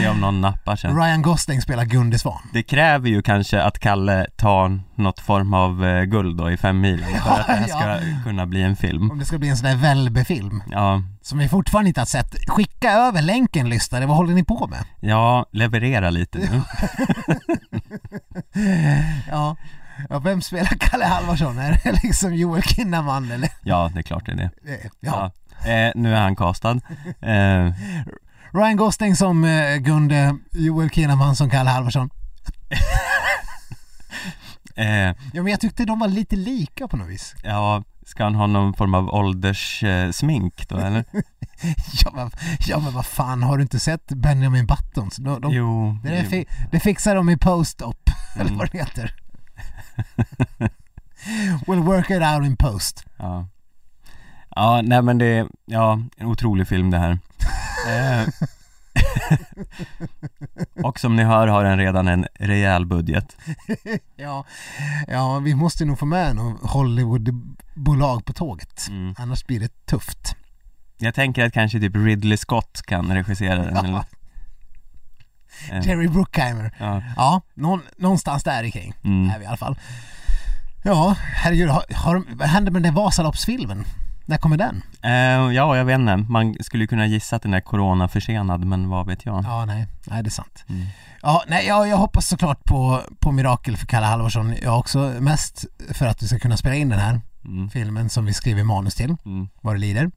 Se om någon nappar sen. Ryan Gosling spelar Gunde Svan. Det kräver ju kanske att Kalle tar något form av eh, guld då i fem milen för att det här ska Ja. kunna bli en film. Om det ska bli en sån där Välbe-film Ja, som vi fortfarande inte har sett. Skicka över länken lyssnare, vad håller ni på med? ja, leverera lite nu. Ja, ja vem spelar Kalle Halvarsson? Är det liksom Joel Kinnaman eller? Ja, det är klart det är det. Ja. Ja. Eh, nu är han castad. Eh, Ryan Gosling som eh, Gunde, Joel Kinnaman som Kalle Halvarsson. eh, Ja men jag tyckte de var lite lika på något vis. ja, ska han ha någon form av ålderssmink smink då eller? Ja men, ja men vad fan, har du inte sett Benjamin Buttons? De, de, Jo, det, där fi, det fixar de i post-op, eller Mm. vad det heter. we'll work it out in post. Ja. Ja, nej men det är, ja, en otrolig film det här. Eh, och som ni hör har den redan en rejäl budget. Ja, ja, vi måste nog få med något Hollywoodbolag på tåget. Mm. Annars blir det tufft. Jag tänker att kanske typ Ridley Scott kan regissera den eller Eh, Jerry Bruckheimer. ja. Ja, någon, någonstans där kring Mm. är vi i alla fall. Ja, herregud, har, har, vad händer med den där Vasaloppsfilmen? När kommer den? Eh, ja, jag vet inte. Man skulle kunna gissa att den är corona försenad, men vad vet jag? Ja, nej, nej det är sant. Mm. Ja, nej, jag, jag hoppas såklart på, på mirakel för Kalle Halvarsson. Jag också mest för att vi ska kunna spela in den här Mm. filmen som vi skriver manus till, Mm. vad det lider.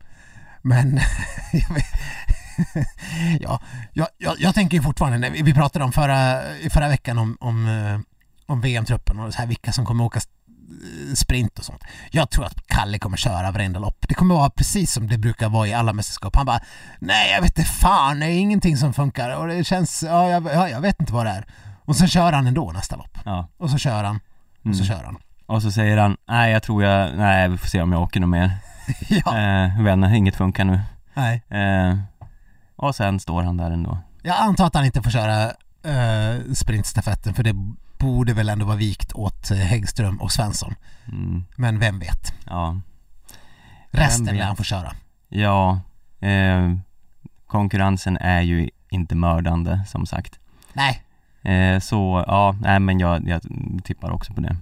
Men ja, jag, jag, jag tänker fortfarande, när vi pratade om förra, förra veckan om, om, eh, om VM-truppen och så här, vilka som kommer åka sprint och sånt. Jag tror att Kalle kommer köra varenda lopp. Det kommer vara precis som det brukar vara i alla mästerskap. Han bara, nej jag vet inte fan, det är ingenting som funkar och det känns, ja jag, ja, jag vet inte vad det är. Och så kör han ändå nästa lopp. Ja. Och så kör han, och så Mm. kör han. Och så säger han, nej jag tror jag, nej vi får se om jag åker något mer. ja, Eh, vänner, inget funkar nu. nej. Eh, och sen står han där ändå. Jag antar att han inte får köra eh, sprintstafetten för det borde väl ändå vara vikt åt eh, Häggström och Svensson. Mm, Men vem vet? ja. Resten vet? lär han få köra. Ja, eh, konkurrensen är ju inte mördande som sagt. Nej, Eh, så ja, nej men jag, jag tippar också på det.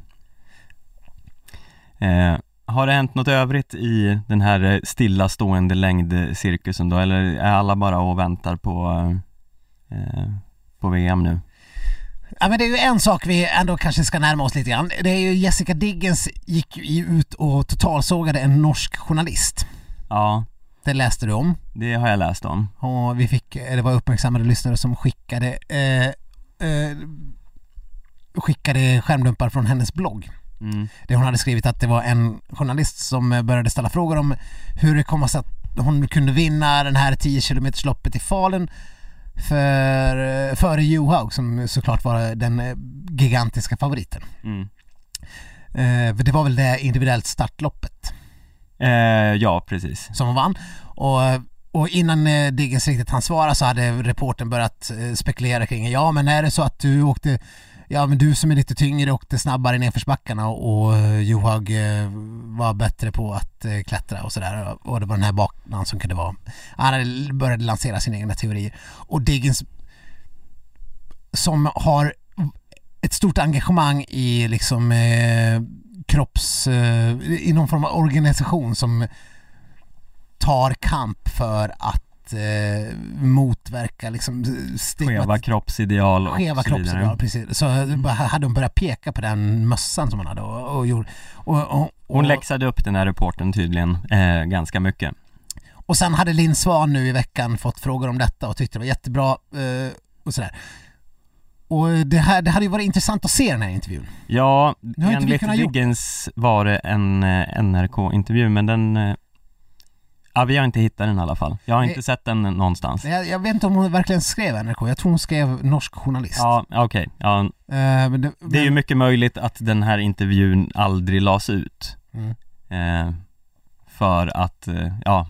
Eh, har det hänt något övrigt i den här eh, stillastående längdcirkusen då, eller är alla bara och väntar på, eh, på VM nu? Ja men det är ju en sak vi ändå kanske ska närma oss lite grann. Det är ju Jessica Diggins gick ju ut och totalsågade en norsk journalist. Ja, Det läste du om. det har jag läst om. Och vi fick, det var uppmärksammade lyssnare som skickade eh, eh, skickade skärmdumpar från hennes blogg. Mm, Där hon hade skrivit att det var en journalist som eh, började ställa frågor om hur det kom sig att hon kunde vinna den här 10 km loppet i Falun för, före Johaug som såklart var den eh, gigantiska favoriten. mm. Eh, det var väl det individuellt startloppet Eh, ja, precis. som hon vann. Och och innan eh, Diggens riktigt hann svara så hade reporten börjat eh, spekulera kring ja men är det så att du åkte Ja men du som är lite tyngre åkte snabbare nedförsbackarna och, och eh, Johaug eh, var bättre på att eh, klättra och sådär. Och det var den här banan som kunde vara Han började lansera sina egna teorier. Och Diggins som har ett stort engagemang i liksom eh, kropps, eh, i någon form av organisation som tar kamp för att eh, motverka liksom Skeva kroppsideal och skeva så vidare. kroppsideal, precis. Så bara hade hon börjat peka på den mössan som hon hade och, och gjorde och, och, Hon läxade upp den här reporten tydligen eh, ganska mycket. och sen hade Linn Svan nu i veckan fått frågor om detta och tyckte det var jättebra eh, och sådär. Och det, här, det hade ju varit intressant att se den här intervjun. Ja, enligt Diggins var det en eh, NRK-intervju men den eh, Ja, vi har inte hittat den i alla fall. Jag har inte Nej. sett den någonstans. Jag, jag vet inte om hon verkligen skrev NRK, jag tror hon skrev norsk journalist. Ja, okej. Ja, Eh, men det, det är ju mycket möjligt att den här intervjun aldrig lades ut. Mm. Eh, för att, eh, ja,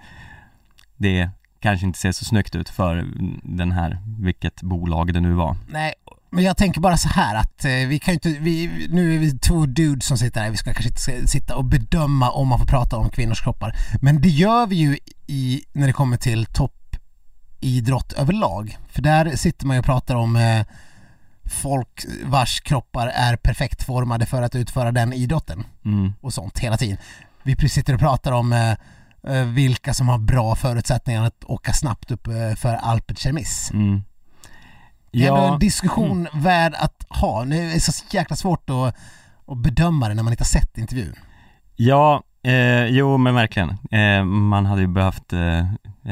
det kanske inte ser så snyggt ut för den här, vilket bolag det nu var. Nej, men jag tänker bara så här att eh, vi kan ju inte, vi, nu är vi två dudes som sitter här, vi ska kanske inte sitta och bedöma om man får prata om kvinnors kroppar. Men det gör vi ju i, när det kommer till toppidrott överlag. För där sitter man ju och pratar om eh, folk vars kroppar är perfekt formade för att utföra den idrotten Mm. och sånt hela tiden. Vi sitter och pratar om eh, eh, vilka som har bra förutsättningar att åka snabbt upp eh, för Alpet Kermis. Mm. Det är ändå en diskussion värd att ha. Nu är det så jäkla svårt att, att bedöma det när man inte har sett intervjun. Ja, eh, jo men verkligen. Eh, man hade ju behövt eh,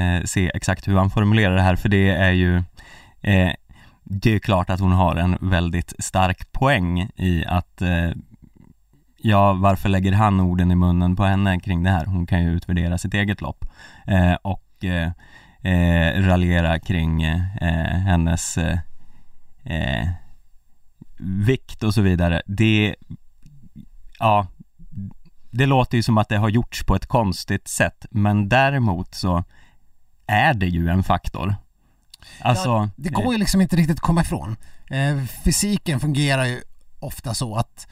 eh, se exakt hur han formulerar det här för det är ju eh, Det är klart att hon har en väldigt stark poäng i att eh, Ja, varför lägger han orden i munnen på henne kring det här? Hon kan ju utvärdera sitt eget lopp och eh, eh, raljera kring eh, hennes eh, eh, vikt och så vidare. Det, ja, det låter ju som att det har gjorts på ett konstigt sätt men däremot så är det ju en faktor. Alltså, Ja, det går ju liksom inte riktigt att komma ifrån. Eh, fysiken fungerar ju ofta så att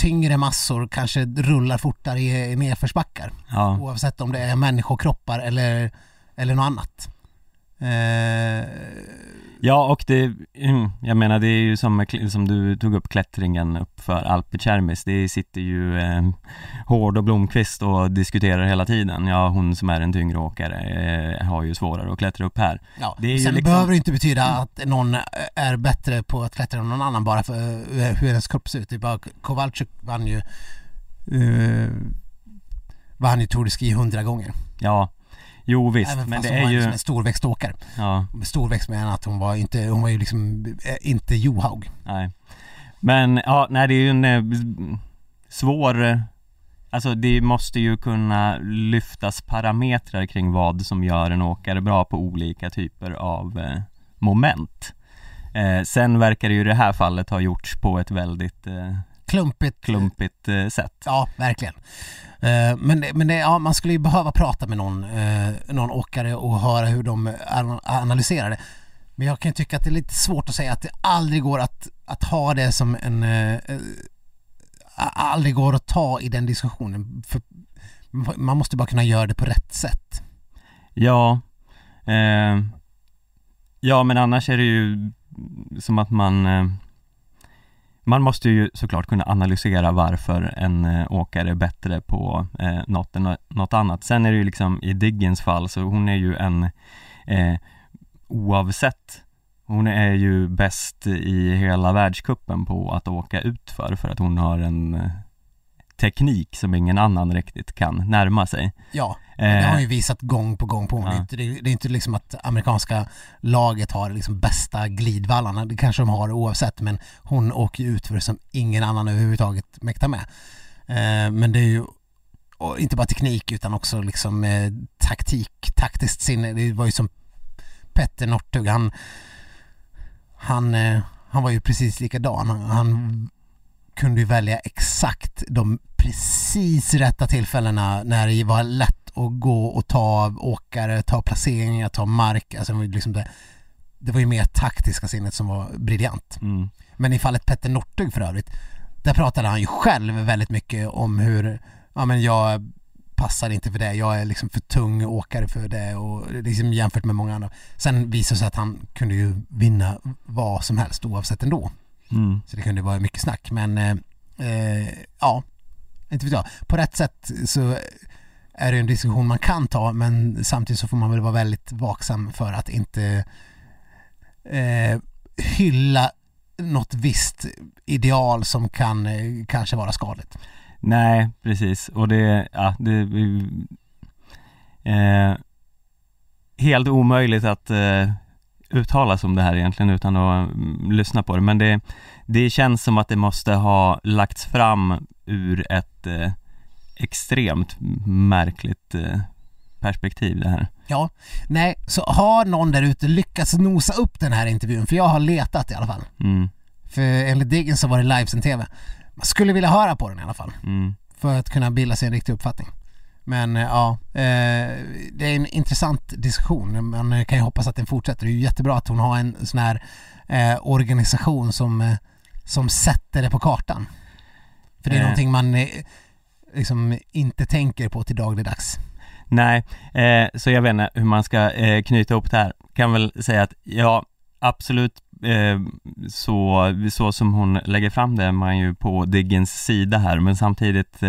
tyngre massor kanske rullar fortare i, i nedförsbackar. ja, Oavsett om det är människokroppar eller, eller något annat. Eh, ja och det, mm, jag menar det är ju som, som du tog upp klättringen upp för Alpecermis, det sitter ju eh, Hård och Blomqvist och diskuterar hela tiden. Ja, hon som är en tyngre åkare eh, har ju svårare att klättra upp här. ja. Det Sen liksom- behöver det inte betyda att någon är bättre på att klättra än någon annan bara för eh, hur hennes kropp ser ut. Det är bara Kowalczyk vann ju uh, vann ju Tour de Ski hundra gånger. Ja, jo visst, Även men det hon är var ju, liksom en storväxt åkare. ja, storväxt menar jag att hon var inte, hon var ju liksom eh, inte Johaug. Nej Men ja, nej det är ju en eh, svår eh, Alltså det måste ju kunna lyftas parametrar kring vad som gör en åkare bra på olika typer av eh, moment eh, Sen verkar det ju i det här fallet ha gjorts på ett väldigt eh, Klumpigt. klumpigt sätt Ja, verkligen. Eh, men, det- men det, ja, man skulle ju behöva prata med någon, eh, någon åkare och höra hur de analyserar det. Men jag kan ju tycka att det är lite svårt att säga att det aldrig går att, att ha det som en... eh, aldrig går att ta i den diskussionen. För man måste bara kunna göra det på rätt sätt. Ja eh, Ja men annars är det ju som att man eh, man måste ju såklart kunna analysera varför en eh, åkare är bättre på eh, något än något annat. Sen är det ju liksom i Diggens fall så hon är ju en eh, oavsett hon är ju bäst i hela världskuppen på att åka utför för att hon har en eh, teknik som ingen annan riktigt kan närma sig. Ja, det har Eh, ju visat gång på gång på gång. Det, är Ja. det är inte liksom att amerikanska laget har liksom bästa glidvallarna. Det kanske de har oavsett men hon åker ju ut för som ingen annan överhuvudtaget mäktar med. Eh, men det är ju inte bara teknik utan också liksom eh, taktik, taktiskt sinne. Det var ju som Petter Northug, han, han, eh, han var ju precis likadan. Han kunde ju välja exakt de precis rätta tillfällena när det var lätt att gå och ta åkare, ta placeringar, ta mark. Alltså det, var ju liksom det, det var ju mer taktiska sinnet som var briljant. Mm. Men i fallet Petter Northug för övrigt, där pratade han ju själv väldigt mycket om hur, ja men jag passar inte för det, jag är liksom för tung åkare för det och liksom jämfört med många andra. Sen visade det sig att han kunde ju vinna vad som helst oavsett ändå. Mm. Så det kunde vara mycket snack men eh, eh, ja, inte vet jag. På rätt sätt så är det en diskussion man kan ta men samtidigt så får man väl vara väldigt vaksam för att inte eh, hylla något visst ideal som kan eh, kanske vara skadligt. Nej, precis. Och det, ja, det eh, helt omöjligt att eh, uttala sig om det här egentligen utan att mm, lyssna på det. Men det, det känns som att det måste ha lagts fram ur ett eh, extremt märkligt eh, perspektiv det här. Ja, nej, så har någon där ute lyckats nosa upp den här intervjun, för jag har letat i alla fall. Mm, För enligt Diggen så var det livesänd TV. Man skulle vilja höra på den i alla fall, mm, för att kunna bilda sig en riktig uppfattning. Men eh, ja, eh, det är en intressant diskussion. Man kan ju hoppas att den fortsätter. Det är ju jättebra att hon har en sån här eh, organisation som, som sätter det på kartan. För det är Eh. någonting man liksom inte tänker på till dagligdags. Nej, eh, så jag vet inte hur man ska eh, knyta ihop det här. Kan väl säga att ja, absolut eh, så, så som hon lägger fram det är man ju på Diggens sida här men samtidigt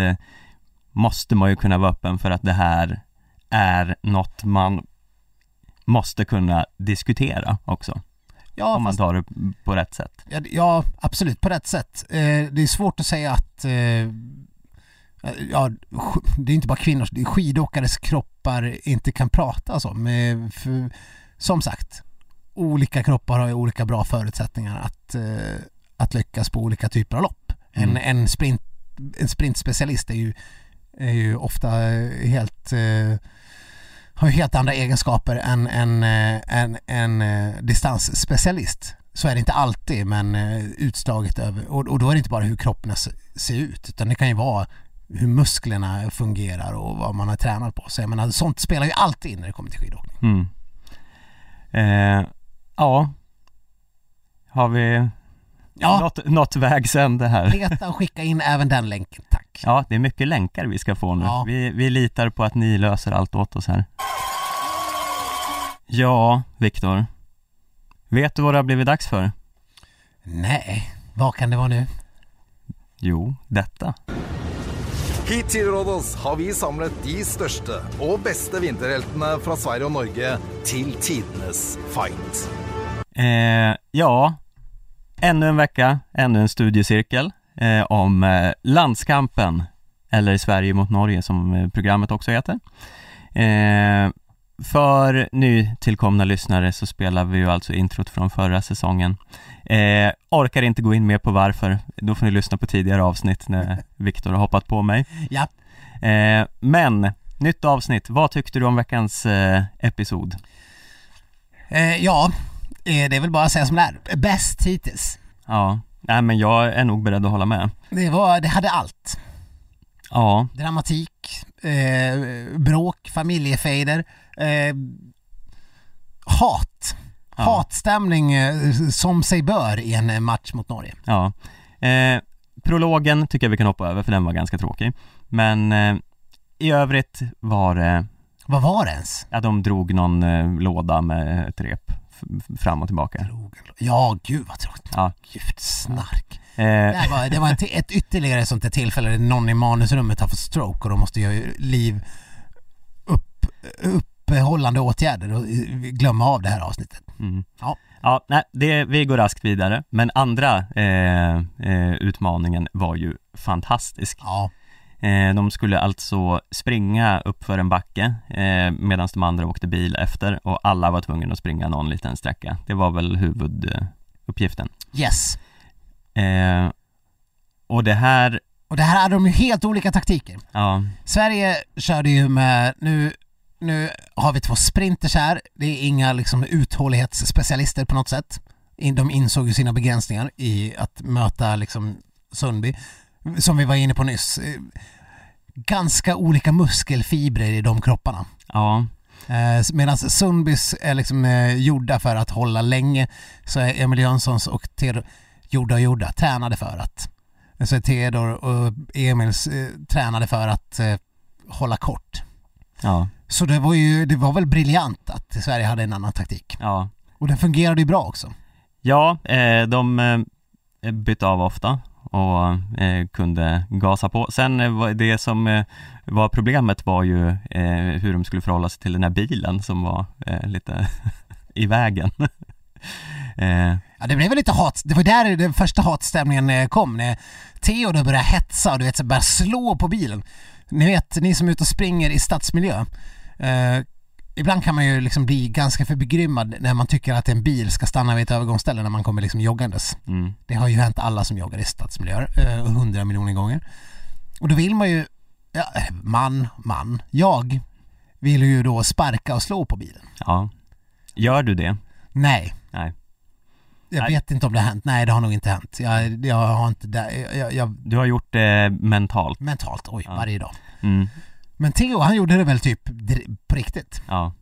måste man ju kunna vara öppen för att det här är något man måste kunna diskutera också Ja, om man fast- tar det på rätt sätt. Ja, ja, absolut, på rätt sätt. Eh, det är svårt att säga att eh, ja, sk- det är inte bara kvinnors, det är skidåkares kroppar inte kan prata om. Eh, för, som sagt, olika kroppar har ju olika bra förutsättningar att, eh, att lyckas på olika typer av lopp. En, Mm. en, sprint, en sprintspecialist är ju, är ju ofta eh, helt eh, har ju helt andra egenskaper än en, eh, en, en, en distansspecialist. Så är det inte alltid men utslaget över, och, och då är det inte bara hur kroppen ser ut utan det kan ju vara hur musklerna fungerar och vad man har tränat på. sig. Men sånt spelar ju alltid in när det kommer till skidåkning. Mm. Eh, ja, har vi Ja. nått, nått vägs ände här? Leta och skicka in även den länken, tack. Ja, det är mycket länkar vi ska få nu. Ja. Vi, vi litar på att ni löser allt åt oss här. Ja, Viktor. Vet du vad det har blivit dags för? Nej, vad kan det vara nu? Jo, detta. Hit til Rådås har vi samlet de største og beste vinterheltene fra Sverige og Norge til tidenes fight. Eh, ja, ännu en vecka, ännu en studiecirkel eh, om eh, landskampen, eller Sverige mot Norge som eh, programmet också heter. Eh, för nytillkomna lyssnare så spelar vi ju alltså introt från förra säsongen. Eh, orkar inte gå in mer på varför, då får ni lyssna på tidigare avsnitt när Viktor har hoppat på mig. Ja. Men, nytt avsnitt, vad tyckte du om veckans episod? Ja, det är väl bara att säga som det är. Bäst hittills. Ja, nej men jag är nog beredd att hålla med. Det, var, det hade allt. Ja, Dramatik, eh, bråk, familjefejder, eh, hat. Ja. Hatstämning eh, som sig bör i en eh, match mot Norge. ja. Eh, prologen tycker jag vi kan hoppa över för den var ganska tråkig. Men eh, i övrigt var det, Vad var det ens? att de drog någon eh, låda med ett rep fram och tillbaka. Ja, gud vad tråkigt. Ja. Gud, snark. Eh, Det, var, det var ett, ett ytterligare sånt där tillfälle där någon i manusrummet har fått stroke och de måste göra liv upp, uppehållande åtgärder och eh, glömma av det här avsnittet. mm. Ja. Ja, nej, det, vi går raskt vidare. Men andra eh, eh, utmaningen var ju fantastisk. Ja, de skulle alltså springa upp för en backe eh, medan de andra åkte bil efter och alla var tvungna att springa någon liten sträcka. Det var väl huvuduppgiften. yes. Eh, och det här, Och det här hade de ju helt olika taktiker. ja, Sverige körde ju med, nu, nu har vi två sprinters här, det är inga liksom uthållighetsspecialister på något sätt. De insåg ju sina begränsningar i att möta liksom Sundby, som vi var inne på nyss. Eh, ganska olika muskelfibrer i de kropparna. Ja, Eh, Medan Sundbys är liksom eh, gjorda för att hålla länge så är Emil Jönssons och Theodor gjorda och gjorda, tränade för att. Så är Theodor och Emils tränade för att hålla kort. ja, Så det var ju, det var väl briljant att Sverige hade en annan taktik. ja. Och den fungerade ju bra också. Ja, de bytte av ofta och eh, kunde gasa på. Sen eh, det som eh, var problemet var ju eh, hur de skulle förhålla sig till den här bilen som var eh, lite i vägen. eh, Ja, det blev väl lite hat, det var där den första hatstämningen eh, kom när Theodor började hetsa och du vet, så började slå på bilen. Ni vet, ni som är ute och springer i stadsmiljö. Eh, Ibland kan man ju liksom bli ganska för begrymmad när man tycker att en bil ska stanna vid ett övergångsställe när man kommer liksom joggandes. mm, Det har ju hänt alla som joggar i stadsmiljöer eh, hundra miljoner gånger. Och då vill man ju, ja, man, man, jag vill ju då sparka och slå på bilen. ja. Gör du det? Nej. Nej. Jag vet inte om det har hänt. Nej, det har nog inte hänt. Jag, jag har inte. Jag, jag, Du har gjort det mentalt? mentalt, oj, Ja. varje dag. Mm, Men Theo, han gjorde det väl typ på riktigt? ja.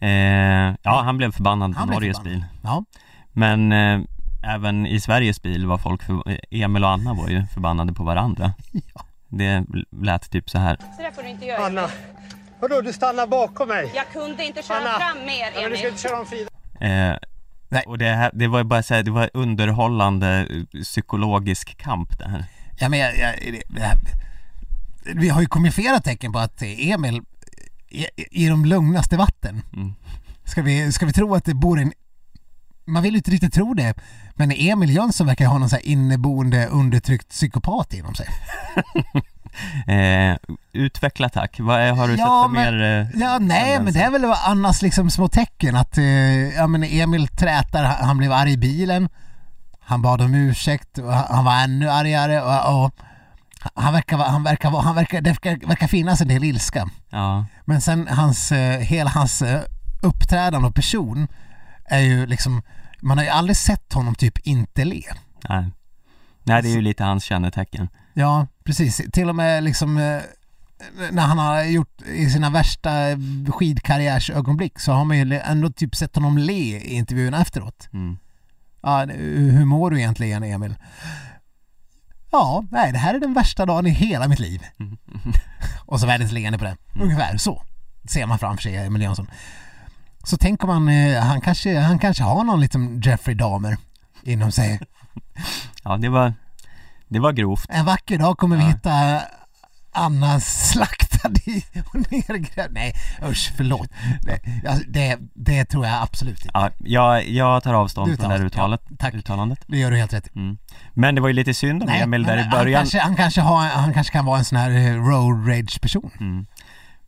Eh, ja, han blev förbannad på Han blev Norges förbannad. bil. Ja. Men eh, även i Sveriges bil var folk, för, Emil och Anna var ju förbannade på varandra. Ja. Det lät typ så här. Så där får du inte göra. Anna, vadå du stannar bakom mig? Jag kunde inte köra Anna. fram mer, Ja, men du ska Emil. inte köra om Frida. Eh, Nej. Och det, här, det var bara så här, det var underhållande eh, psykologisk kamp det här. Ja, men jag, jag, det, det här, vi har ju kommit flera tecken på att Emil i, i de lugnaste vatten. Mm. Ska, vi, ska vi tro att det bor en... Man vill ju inte riktigt tro det, men Emil Jönsson verkar ha någon så här inneboende undertryckt psykopat inom sig. Eh, utveckla tack, vad är, har du Ja, sett för men- mer? Eh, Ja, nej, men det är väl Annas liksom små tecken att eh, ja, men Emil trätar, han blev arg i bilen. Han bad om ursäkt och han han var ännu argare och, och han verkar, han verkar, han verkar, det verkar, verkar finnas en del ilska. Ja, Men sen hans, eh, hela hans eh, uppträdande och person är ju liksom, man har ju aldrig sett honom typ inte le. nej. Nej, det är ju lite hans kännetecken. Ja, precis. Till och med liksom eh, när han har gjort i sina värsta skidkarriärsögonblick så har man ju ändå typ sett honom le i intervjuerna efteråt. Mm. Ja, hur mår du egentligen Emil? Ja, nej det här är den värsta dagen i hela mitt liv. Och så världens leende på det. Ungefär så ser man framför sig Emil Jönsson. Så tänker man, eh, han kanske, han kanske har någon liten Jeffrey Dahmer inom sig. Ja, det var, det var grovt. En vacker dag kommer vi hitta Anna slaktad i och nergrävd. Nej usch, förlåt. Det, alltså, det, det tror jag absolut inte. Ja, jag, jag tar avstånd från det här uttalet, ja, tack. uttalandet. Det gör du helt rätt. Mm. Men det var ju lite synd om Emil där men i början. Han kanske, han, kanske har, han kanske kan vara en sån här eh, road rage person. Mm.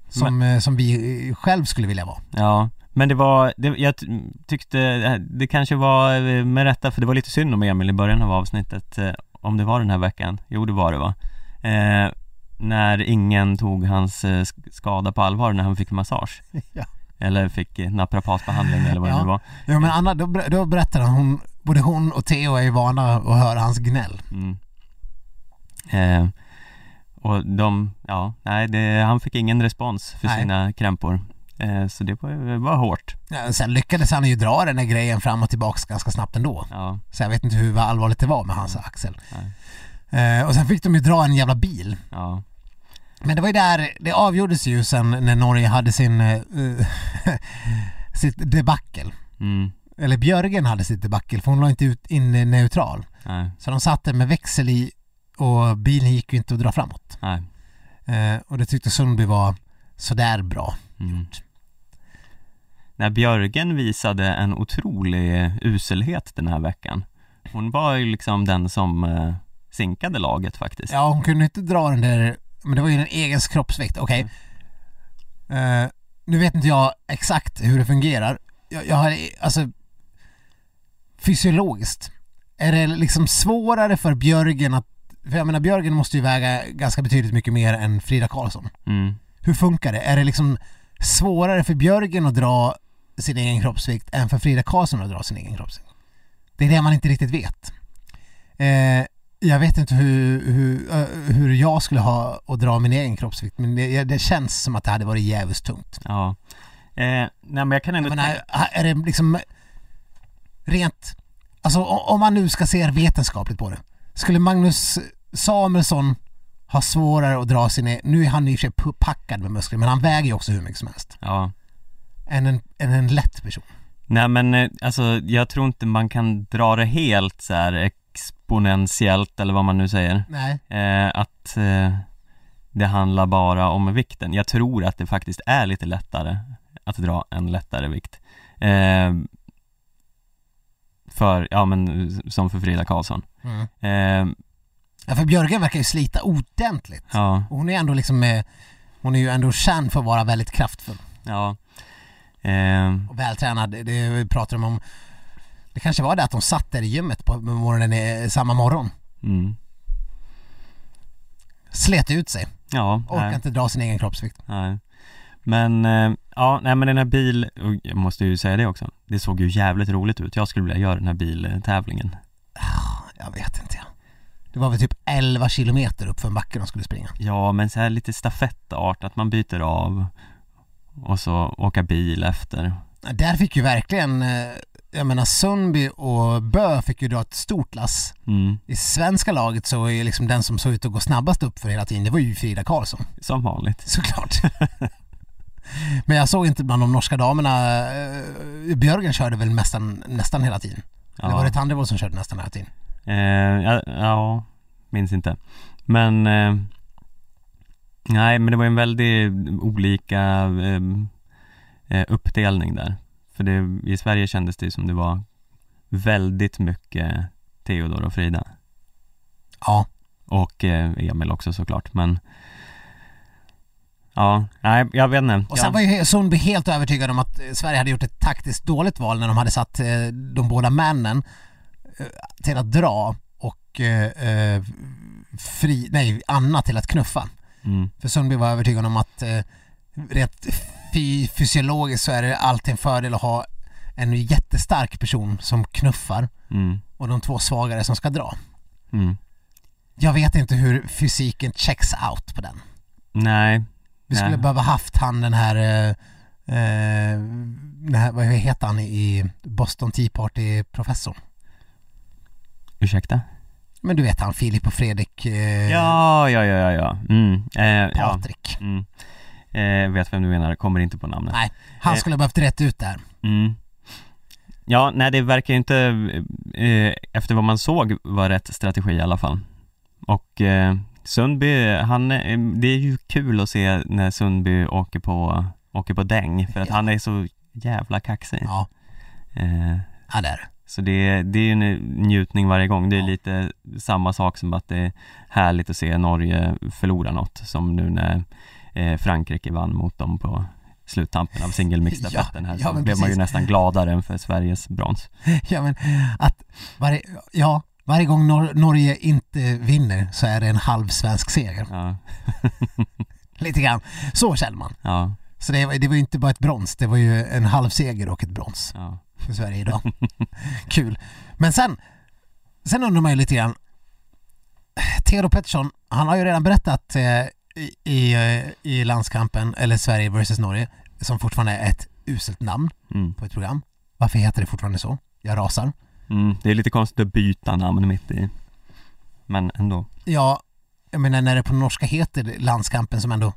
Som, eh, som vi eh, själv skulle vilja vara. Ja, men det var, det, jag ty- tyckte, det kanske var med rätta, för det var lite synd om Emil i början av avsnittet, om det var den här veckan, jo det var det va? Eh, när ingen tog hans eh, sk- skada på allvar när han fick massage. Ja. Eller fick eh, naprapatbehandling eller vad det Ja. nu var. Ja men Anna, då, då berättar hon, både hon och Theo är vana att höra hans gnäll. Mm. Eh, och de, ja, nej, det, han fick ingen respons för Nej. sina krämpor. Eh, så det var, det var hårt. Ja, sen lyckades han ju dra den här grejen fram och tillbaks ganska snabbt ändå. Ja, Så jag vet inte hur allvarligt det var med hans axel. Nej. Eh, och sen fick de ju dra en jävla bil. ja, Men det var ju där, det avgjordes ju sen när Norge hade sin, eh, sitt debacle. mm, Eller Björgen hade sitt debacle för hon la inte ut in eh, neutral. nej, Så de satte med växel i och bilen gick ju inte att dra framåt. Eh, och det tyckte Sundby var sådär bra. Mm. När Björgen visade en otrolig uselhet den här veckan Hon var ju liksom den som eh, sinkade laget faktiskt Ja, hon kunde inte dra den där, men det var ju en egen kroppsvikt. Okej. Eh, nu vet inte jag exakt hur det fungerar. Jag, jag har, alltså, fysiologiskt, är det liksom svårare för Björgen att, för jag menar Björgen måste ju väga ganska betydligt mycket mer än Frida Karlsson. mm. Hur funkar det? Är det liksom svårare för Björgen att dra sin egen kroppsvikt än för Frida Karlsson att dra sin egen kroppsvikt? Det är det man inte riktigt vet. Eh, Jag vet inte hur, hur, eh, hur jag skulle ha att dra min egen kroppsvikt men det, det känns som att det hade varit jävligt tungt. Ja. Eh, nej men jag kan ändå Jag menar, är det liksom rent, alltså om man nu ska se vetenskapligt på det. Skulle Magnus Samuelsson ha svårare att dra sin, e- nu är han i och för sig packad med muskler men han väger ju också hur mycket som helst. Ja. Än en, än en lätt person. Nej men eh, alltså jag tror inte man kan dra det helt så här exponentiellt eller vad man nu säger. Eh, att eh, det handlar bara om vikten. Jag tror att det faktiskt är lite lättare att dra en lättare vikt. Eh, för, ja men som för Frida Karlsson. Mm. Eh, Ja för Björgen verkar ju slita ordentligt. ja, Och hon är ändå liksom, eh, hon är ju ändå känd för att vara väldigt kraftfull ja. Eh, och vältränad. Det, pratar de om, det kanske var det att de satt där i gymmet på morgonen samma morgon. mm. Slet ut sig, Ja, orkar nej. inte dra sin egen kroppsvikt. Nej. Men, eh, ja, nej men den här bil, jag måste ju säga det också, det såg ju jävligt roligt ut. Jag skulle vilja göra den här biltävlingen. Jag vet inte jag. Det var väl typ 11 kilometer upp för en backe de skulle springa. Ja, men så här lite stafettart, att man byter av och så åka bil efter. Där fick ju verkligen, eh, jag menar Sundby och Bö fick ju dra ett stort lass. Mm, I svenska laget så är liksom den som såg ut att gå snabbast upp för hela tiden, det var ju Frida Karlsson. som vanligt. Såklart. Men jag såg inte bland de norska damerna, eh, Björgen körde väl nästan, nästan hela tiden. Eller var det Tandrevold som körde nästan hela tiden? Eh, ja, ja, minns inte. Men eh, Nej, men det var en väldigt olika eh, eh, uppdelning där. För det, i Sverige kändes det som det var väldigt mycket Theodor och Frida. Ja. Och eh, Emil också såklart, men Ja, nej jag vet inte. Och sen var ju Sundby helt övertygad om att eh, Sverige hade gjort ett taktiskt dåligt val när de hade satt eh, de båda männen till att dra och eh, fri, nej, Anna till att knuffa. mm, För Sundby var övertygad om att eh, rent fysiologiskt så är det alltid en fördel att ha en jättestark person som knuffar mm, och de två svagare som ska dra. mm. Jag vet inte hur fysiken checks out på den. Nej, Vi skulle Nej. behöva haft han den här, eh, eh, den här vad heter han i Boston Tea Party professorn? ursäkta? Men du vet han Filip och Fredrik eh, Ja, ja, ja, ja, ja. Mm, eh, ja. Patrik. Mm. Eh, vet vem du menar, kommer inte på namnet. Nej, han Eh. skulle ha behövt rätt ut där. Mm. Ja, nej det verkar inte, eh, efter vad man såg, var rätt strategi i alla fall. Och eh, Sundby, han, eh, det är ju kul att se när Sundby åker på, åker på däng, för att han är så jävla kaxig. Ja, Eh, ja det är det. så det, det är ju en njutning varje gång. Det är Ja. lite samma sak som att det är härligt att se Norge förlora något, som nu när eh, Frankrike vann mot dem på sluttampen av singelmixstafetten här, Ja, så men blev man ju precis. nästan gladare än för Sveriges brons. Ja men att varje, ja, varje gång Nor- Norge inte vinner så är det en halv svensk seger. Ja, Lite grann. Så känner man. ja, Så det, var- det var ju inte bara ett brons, det var ju en halv seger och ett brons ja. för Sverige idag. Kul. Men sen, sen undrar man ju lite grann. Theodor Pettersson, han har ju redan berättat eh, i, i, eh, i landskampen, eller Sverige vs Norge, som fortfarande är ett uselt namn Mm. på ett program. Varför heter det fortfarande så? Jag rasar. Mm. Det är lite konstigt att byta namn mitt i, men ändå. Ja, jag menar när det på norska heter det landskampen som ändå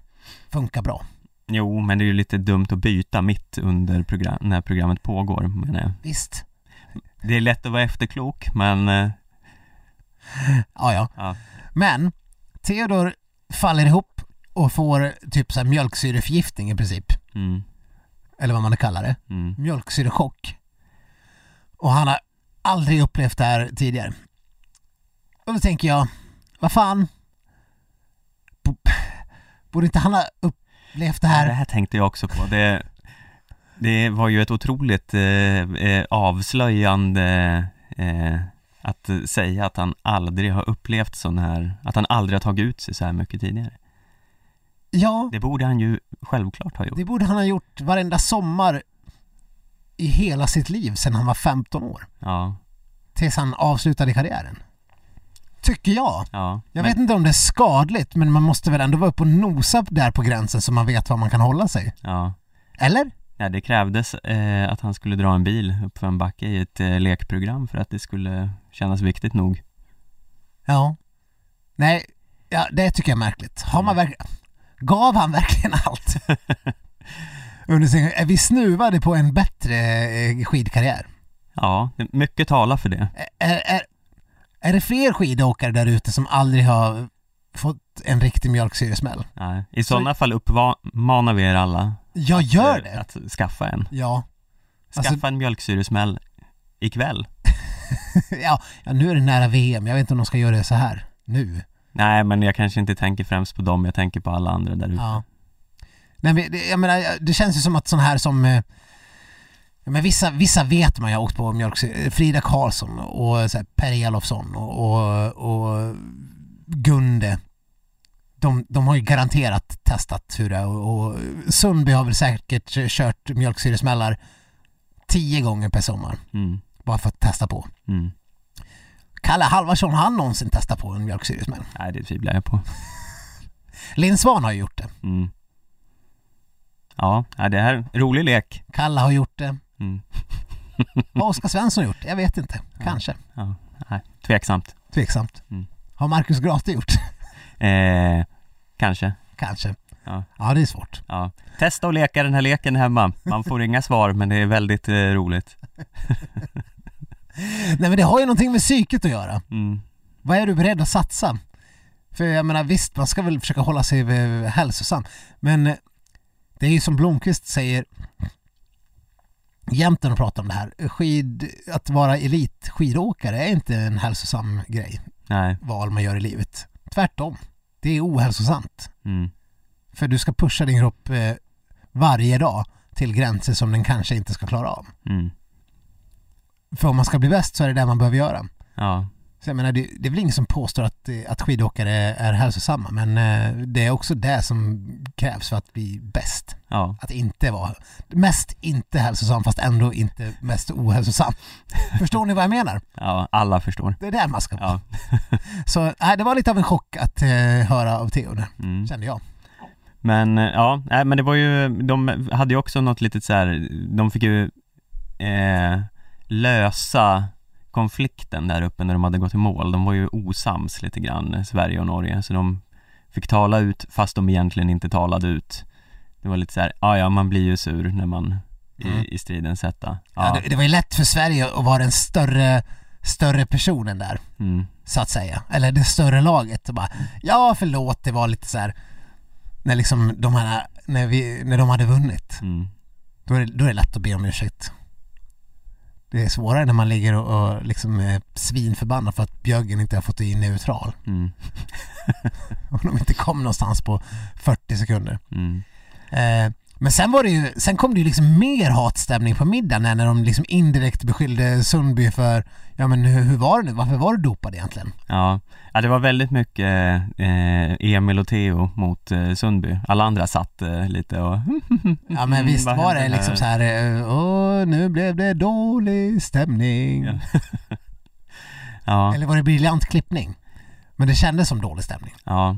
funkar bra. Jo, men det är ju lite dumt att byta mitt under program, när programmet pågår, menar jag. Visst. Det är lätt att vara efterklok, men eh, Ja, ja. ja. Men Theodor faller ihop och får typ så här mjölksyreförgiftning i princip. Mm. Eller vad man kallar det. Mm. Mjölksyrechock. Och han har aldrig upplevt det här tidigare. Och då tänker jag, vad fan? Bo- Borde inte han ha upplevt det Ja, här? det här tänkte jag också på. Det, det var ju ett otroligt eh, eh, avslöjande eh, att eh, säga att han aldrig har upplevt sån här, att han aldrig har tagit ut sig så här mycket tidigare. Ja, Det borde han ju självklart ha gjort. det borde han ha gjort varenda sommar i hela sitt liv sedan han var 15 år. Ja, Tills han avslutade karriären. Tycker jag. Ja. Jag men, vet inte om det är skadligt men man måste väl ändå vara uppe och nosa där på gränsen så man vet var man kan hålla sig. Ja. Eller? Ja, det krävdes eh, att han skulle dra en bil upp för en backe i ett eh, lekprogram för att det skulle kännas viktigt nog. Ja. Nej, ja, det tycker jag är märkligt. Har man verkligen... Gav han verkligen allt? Under sin... Är vi snuvade på en bättre eh, skidkarriär? Ja, mycket talar för det. Är, är, är det fler skidåkare där ute som aldrig har fått en riktig mjölksyresmäll? Nej. I sådana fall uppmanar vi er alla Jag gör eh, det! att skaffa en. Ja. Skaffa Alltså- en mjölksyresmäll ikväll. ja. Ja, nu är det nära VM. Jag vet inte om de ska göra det så här. Nu. Nej, men jag kanske inte tänker främst på dem, jag tänker på alla andra där ute. Ja. Nej, men det, jag menar, det känns ju som att sån här som eh, men vissa, vissa vet man, jag har åkt på mjölksyra, Frida Karlsson och så här, Per Elofsson och, och, och Gunde. De, de har ju garanterat testat hur det är och, och Sundby har väl säkert kört mjölksyresmällar tio gånger per sommar. Mm. Bara för att testa på. Mm. Kalle Halvarsson, har han någonsin testat på en mjölksyresmäll? Nej, det tvivlar jag på. Linn Svan har ju gjort det. Mm. Ja, ja, det här är en rolig lek. Kalle har gjort det. Mm. Vad har Oskar Svensson gjort? Jag vet inte. Kanske. Ja, nej, tveksamt. Tveksamt. Mm. Har Marcus Grate gjort? Eh, kanske. Kanske. Ja. Ja, det är svårt. Ja. Testa att leka den här leken hemma. Man får inga svar, men det är väldigt eh, roligt. Nej men det har ju någonting med psyket att göra. Mm. Vad är du beredd att satsa? För jag menar visst, man ska väl försöka hålla sig eh, hälsosam. Men eh, det är ju som Blomqvist säger jämt när de pratar om det här. Skid, att vara elitskidåkare är inte en hälsosam grej, Nej. val man gör i livet. Tvärtom. Det är ohälsosamt. Mm. För du ska pusha din kropp eh, varje dag till gränser som den kanske inte ska klara av. Mm. För om man ska bli bäst så är det det man behöver göra. Ja. Så jag menar, det, det är väl ingen som påstår att, eh, att skidåkare är, hälsosamma men eh, det är också det som krävs för att bli bäst. Ja. Att inte vara mest inte hälsosam fast ändå inte mest ohälsosam. Förstår ni vad jag menar? Ja, alla förstår. Det är där man ska vara. Ja. Så nej, det var lite av en chock att eh, höra av Theo där, Mm. kände jag. Men eh, ja, nej, men det var ju, de hade ju också något litet så här, de fick ju eh, lösa konflikten där uppe när de hade gått i mål. De var ju osams lite grann, Sverige och Norge, så de fick tala ut fast de egentligen inte talade ut. Det var lite så här, ja ja, man blir ju sur när man i, Mm. i stridens hetta. Ja. Ja, det, det var ju lätt för Sverige att vara den större, större personen där. mm, så att säga. Eller det större laget. Och bara, ja förlåt, det var lite så här när liksom de här, när, vi, när de hade vunnit. mm, Då är, det, då är det lätt att be om ursäkt. Det är svårare när man ligger och, och liksom är svinförbannad för att Björgen inte har fått in neutral. mm, Och de inte kom någonstans på 40 sekunder. mm, Eh, men sen var det ju, sen kom det ju liksom mer hatstämning på middagen när, när de liksom indirekt beskyllde Sundby för, ja men hur, hur var det nu, varför var du dopad egentligen? ja. ja, det var väldigt mycket eh, Emil och Theo mot eh, Sundby. Alla andra satt eh, lite och Ja men visst var det liksom så här, eh, åh nu blev det dålig stämning. Ja. Ja, Eller var det briljant klippning? Men det kändes som dålig stämning. ja.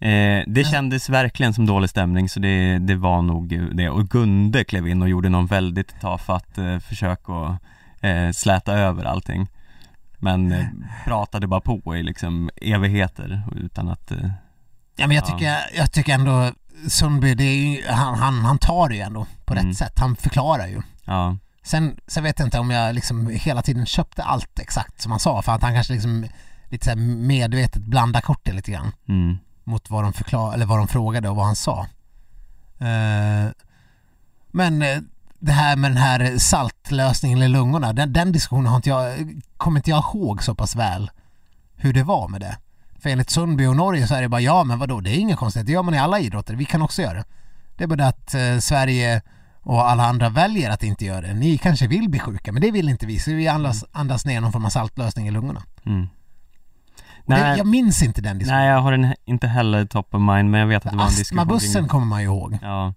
Eh, det kändes verkligen som dålig stämning så det, det var nog det. Och Gunde klev in och gjorde någon väldigt tafatt eh, försök att eh, släta över allting. Men eh, pratade bara på i liksom evigheter utan att eh, Ja men jag Ja. tycker, jag tycker ändå Sundby, det är ju, han, han, han tar det ju ändå på Mm. rätt sätt. Han förklarar ju. Ja, Sen, sen vet jag inte om jag liksom hela tiden köpte allt exakt som han sa för att han kanske liksom lite så medvetet blandar korten lite grann mm, mot vad de förklar eller vad de frågade och vad han sa. Eh, men eh, det här med den här saltlösningen i lungorna, den, den diskussionen har inte jag, kommer inte jag ihåg så pass väl hur det var med det. För enligt Sundby och Norge så är det bara ja men vadå det är inget konstigt, det gör man i alla idrotter, vi kan också göra det. Det är bara det att eh, Sverige och alla andra väljer att inte göra det. Ni kanske vill bli sjuka men det vill inte vi så vi andas, andas ner någon form av saltlösning i lungorna. mm. Och Det, Nej, jag minns inte den diskussionen. nej, jag har den inte heller top of mind men jag vet att det var en diskussion Astmabussen kommer man ju ihåg. Ja,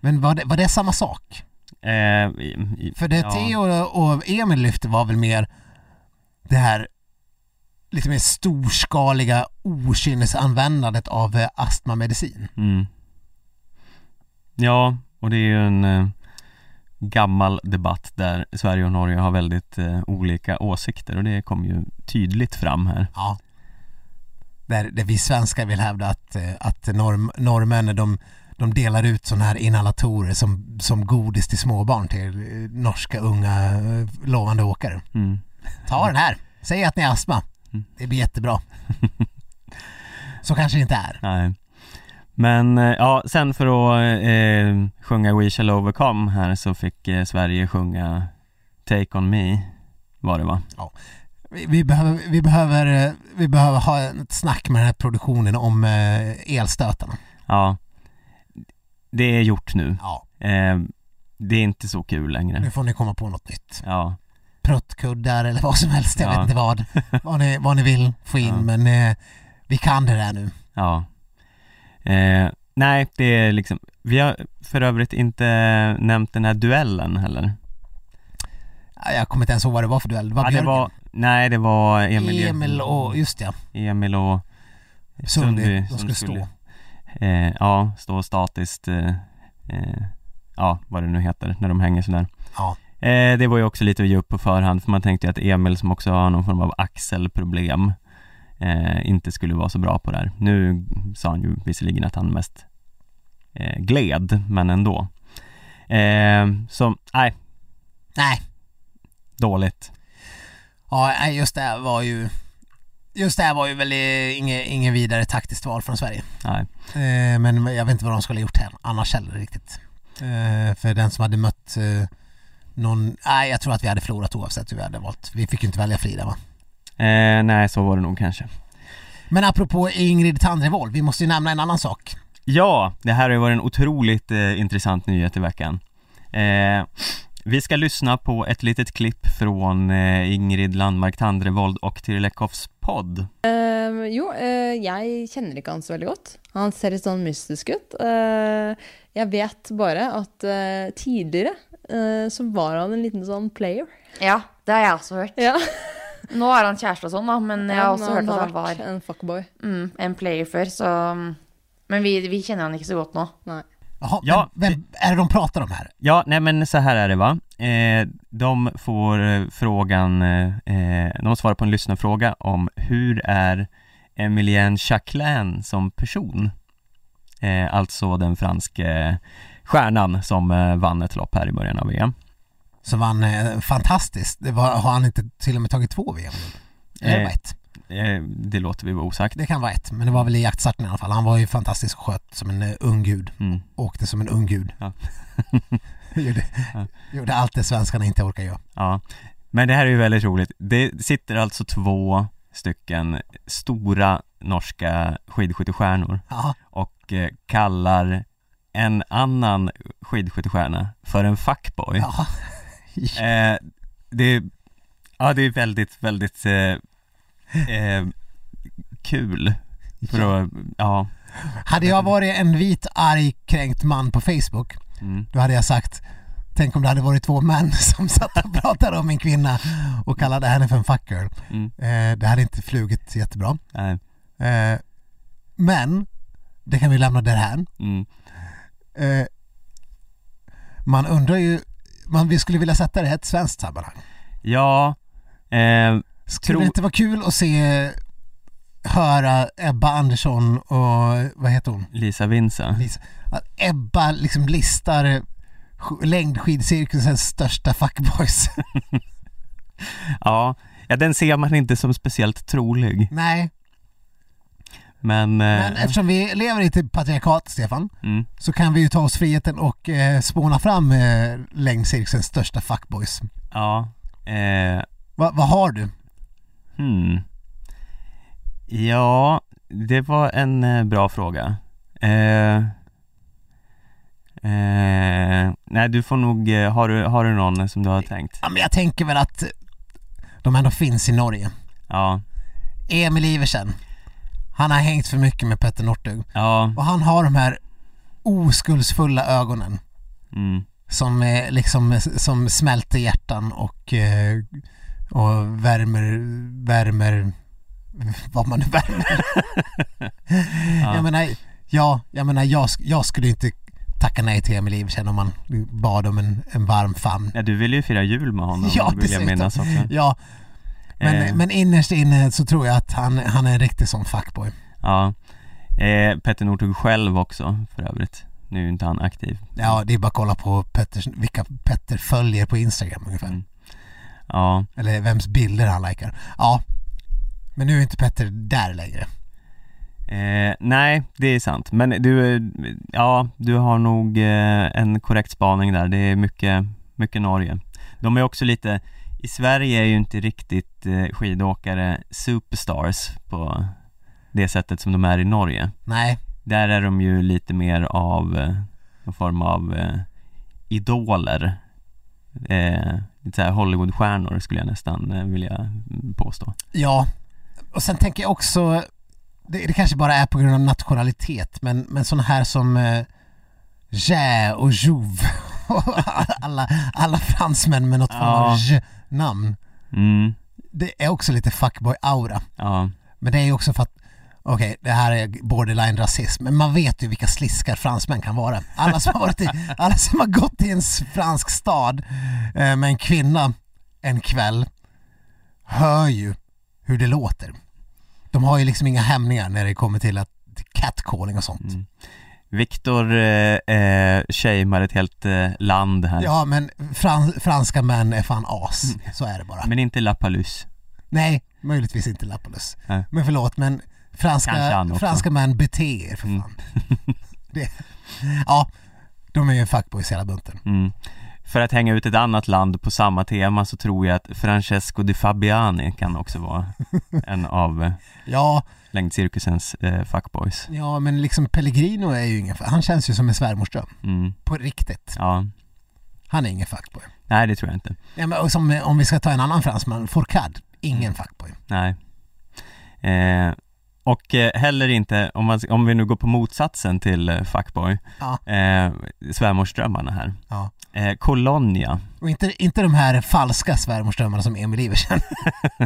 Men var det, var det samma sak? Eh, För det ja. Theo och Emil lyfte var väl mer det här lite mer storskaliga okynnesanvändandet av eh, astmamedicin. Mm. Ja, och det är ju en eh, gammal debatt där Sverige och Norge har väldigt eh, olika åsikter och det kom ju tydligt fram här. Ja. Där, där vi svenskar vill hävda att, eh, att norm, norrmännen de, de delar ut sådana här inhalatorer som, som godis till småbarn till norska unga lovande åkare. Mm. Ta den här, säg att ni har astma. Mm. Det blir jättebra. Så kanske det inte är. Nej. Men eh, ja, sen för att eh, sjunga We shall overcome här så fick eh, Sverige sjunga Take on me var det va? Vi, vi, behöver, vi, behöver, eh, vi behöver ha ett snack med den här produktionen om eh, elstötarna. Ja Det är gjort nu Ja, eh, Det är inte så kul nu längre får ni komma på något nytt. Ja, Pruttkuddar eller vad som helst, jag Ja. vet inte vad. Vad ni, vad ni vill få in, Ja. men eh, vi kan det där nu. ja eh, Nej, det är liksom Vi har för övrigt inte nämnt den här duellen heller Ja, Jag kommer inte ens ihåg vad det var för duell. Det var ja, det var, Nej, det var Emil Emil och, just ja, Emil och Sundby, de som skulle stå. Eh, Ja, stå statiskt eh, eh, Ja, vad det nu heter, när de hänger sådär. Ja. eh, Det var ju också lite att ge upp på förhand för man tänkte ju att Emil som också har någon form av axelproblem eh, Inte skulle vara så bra på det här. Nu sa han ju visserligen att han mest gled, men ändå. Så, nej, Nej, dåligt. Ja, just det var ju Just det här var ju väl inget, inget vidare taktiskt val från Sverige. Nej, Eh, men jag vet inte vad de skulle ha gjort här annars heller riktigt. Eh, för den som hade mött eh, någon, nej jag tror att vi hade förlorat oavsett hur vi hade valt. Vi fick ju inte välja Frida va? nej så var det nog kanske Men apropå Ingrid Tandrevold, vi måste ju nämna en annan sak. Ja, det här har ju varit en otroligt intressant nyhet i veckan. Vi ska lyssna på ett litet klipp från eh, Ingrid Landmark Tandrevold och Tiril Eckhoffs podd. Ehm, jo, eh, jeg kjenner ikke han så veldig godt. Han ser sånn mystisk ut. Eh, jeg vet bare at eh, tidligere eh, så var han en liten sånn player. Ja, det har jeg også hørt. Ja. Nå er han og sånn, da, men jeg har også han hørt at har han var en fuckboy. mm, en player før, så Men vi, vi kjenner han ikke så godt nå. Jaha, Ja, vem, vem är det de pratar om här? Ja, nej men så här är det va. Eh, de får eh, frågan, eh, de svarar på en lyssnarfråga om hur är Emilien Jacquelin som person? Eh, alltså den franske stjärnan som eh, vann ett lopp här i början av VM. Som vann eh, fantastiskt. Det var, har han inte till och med tagit två VM? Eller Eh, ett? Det låter vi vara osagt. Det kan vara ett, men det var väl i jaktstarten i alla fall. Han var ju fantastisk och sköt som en eh, ung gud. Mm. Åkte som en ung gud. Ja. gjorde, Ja. gjorde allt det svenskarna inte orkar göra. Ja, men det här är ju väldigt roligt. Det sitter alltså två stycken stora norska skidskyttestjärnor Ja. och eh, kallar en annan skidskyttestjärna för en fuckboy. Ja. Eh, det, är- ja, det är väldigt, väldigt eh, eh, kul. För att, ja. Hade jag varit en vit, arg, kränkt man på Facebook, Mm. då hade jag sagt Tänk om det hade varit två män som satt och pratade om en kvinna och kallade henne för en fuckgirl. Mm. Eh, det hade inte flugit jättebra. Nej. Eh, men, det kan vi lämna därhän. Mm. Eh, man undrar ju, man, vi skulle vilja sätta det i ett svenskt sammanhang. Ja, eh, Skulle Tro- det inte vara kul att se, höra Ebba Andersson och, vad heter hon? Lisa Vinsa. Lisa. Att Ebba liksom listar sk- längdskidcirkusens största fuckboys. Ja, ja, den ser man inte som speciellt trolig. Nej, Men, men eh, eftersom vi lever i ett patriarkat, Stefan, mm, så kan vi ju ta oss friheten och eh, spåna fram eh, längdcirkusens största fuckboys. ja, eh, Va, vad har du? Hmm. Ja, det var en eh, bra fråga. Eh, eh, nej, du får nog, eh, har du, har du någon som du har tänkt? Ja, men jag tänker väl att de ändå finns i Norge. Ja, Emil Iversen, han har hängt för mycket med Petter Northug ja, och han har de här oskuldsfulla ögonen mm, som är liksom som smälter hjärtan och, eh, och värmer, värmer vad man nu väljer. Ja. Jag menar, ja, jag menar jag, jag skulle inte tacka nej till Emil Iversen om man bad om en, en varm famn. Ja, du vill ju fira jul med honom, Ja, vill jag minnas också. Ja, men, Eh. men innerst inne så tror jag att han, han är en riktig sån fuckboy. Ja. Eh, Petter Northug själv också för övrigt. Nu är inte han aktiv. Ja, det är bara att kolla på Petters, vilka Petter följer på Instagram ungefär. Mm. Ja, Eller vems bilder han likar. Ja, men nu är inte Petter där längre. eh, nej det är sant. Men du, ja du har nog eh, en korrekt spaning där. Det är mycket, mycket Norge. De är också lite, i Sverige är ju inte riktigt eh, skidåkare superstars på det sättet som de är i Norge. Nej, Där är de ju lite mer av eh, någon form av idoler eh, Lite såhär Hollywoodstjärnor skulle jag nästan eh, vilja påstå ja. Och sen tänker jag också, det, det kanske bara är på grund av nationalitet, men, men sådana här som eh, Jä och Jouve och alla, alla fransmän med något form av Ja. J-namn. mm, Det är också lite fuckboy-aura. Ja, Men det är ju också för att Okej, det här är borderline rasism, men man vet ju vilka sliskar fransmän kan vara. Alla som har, varit i, alla som har gått i en fransk stad eh, med en kvinna en kväll hör ju hur det låter. De har ju liksom inga hämningar när det kommer till, att, catcalling och sånt. mm. Viktor eh, eh, shamear ett helt eh, land här Ja, men frans, franska män är fan as. Så är det bara. Men inte La Palus Nej, möjligtvis inte Lapalus. Nej. Men förlåt, men franska, franska män bete er för Mm. fan. det, ja, de är ju fuckboys hela bunten. mm. För att hänga ut ett annat land på samma tema så tror jag att Francesco Di Fabiani kan också vara en av eh, Ja, längdcirkusens eh, fuckboys ja, men liksom Pellegrino är ju ingen Han känns ju som en svärmorsdröm. mm. På riktigt. Ja, Han är ingen fuckboy. nej det tror jag inte Ja, men, som, om vi ska ta en annan fransman, Fourcade. Ingen Mm. fuckboy. Nej. Eh, och eh, heller inte, om, man, om vi nu går på motsatsen till eh, fuckboy, Ja. eh, svärmorsdrömmarna här. Ja. Eh, Colonia, Och inte, inte de här falska svärmorsdrömmarna som Emil Iversen.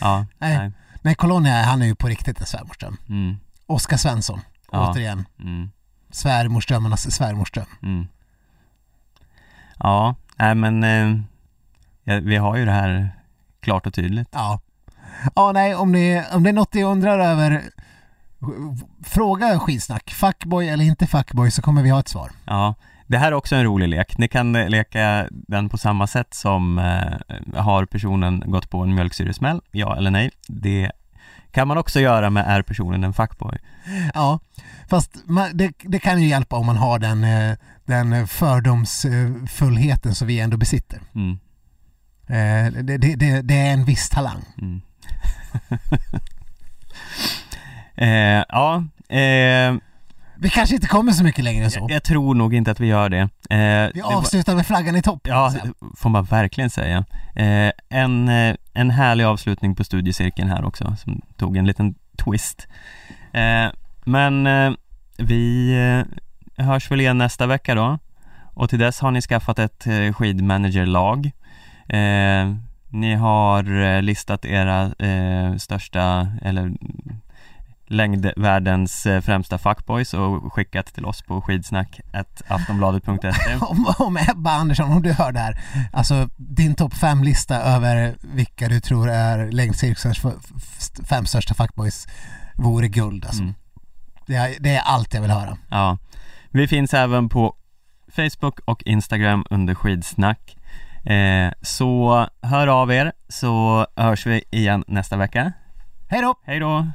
ja, Nej. nej. Nej, Colonia, han är ju på riktigt en svärmorsdröm. Mm, Oskar Svensson, Ja. återigen. mm, Svärmorsdrömmarnas svärmorsdröm. mm. Ja, nej men eh, vi har ju det här klart och tydligt. Ja. Ja, nej, om det, om det är något jag undrar över Fråga skidsnack, fuckboy eller inte fuckboy så kommer vi ha ett svar. Ja, det här är också en rolig lek. Ni kan leka den på samma sätt som eh, har personen gått på en mjölksyresmäll, ja eller nej. Det kan man också göra med är personen en fuckboy. Ja, fast man, det, det kan ju hjälpa om man har den, eh, den fördomsfullheten som vi ändå besitter. Mm, Eh, Det, det, det, det är en viss talang. mm. eh, ja, eh, Vi kanske inte kommer så mycket längre än så. jag, jag tror nog inte att vi gör det. Eh, Vi avslutar med flaggan i topp. Ja, får man verkligen säga. Eh, en, eh, en härlig avslutning på studiecirkeln här också, som tog en liten twist. Eh, men eh, vi eh, hörs väl igen nästa vecka då. Och till dess har ni skaffat ett skidmanagerlag. Ni har eh, listat era eh, största, eller längdvärldens eh, främsta fuckboys och skickat till oss på skidsnack.aftonbladet.se Om, om Ebba Andersson, om du hör det här, alltså din topp fem-lista över vilka du tror är längdcirkusens fem största fuckboys vore guld alltså. Mm. Det, är, det är allt jag vill höra. Ja, vi finns även på Facebook och Instagram under skidsnack. Eh, så hör av er så hörs vi igen nästa vecka. Hej då! Hej då!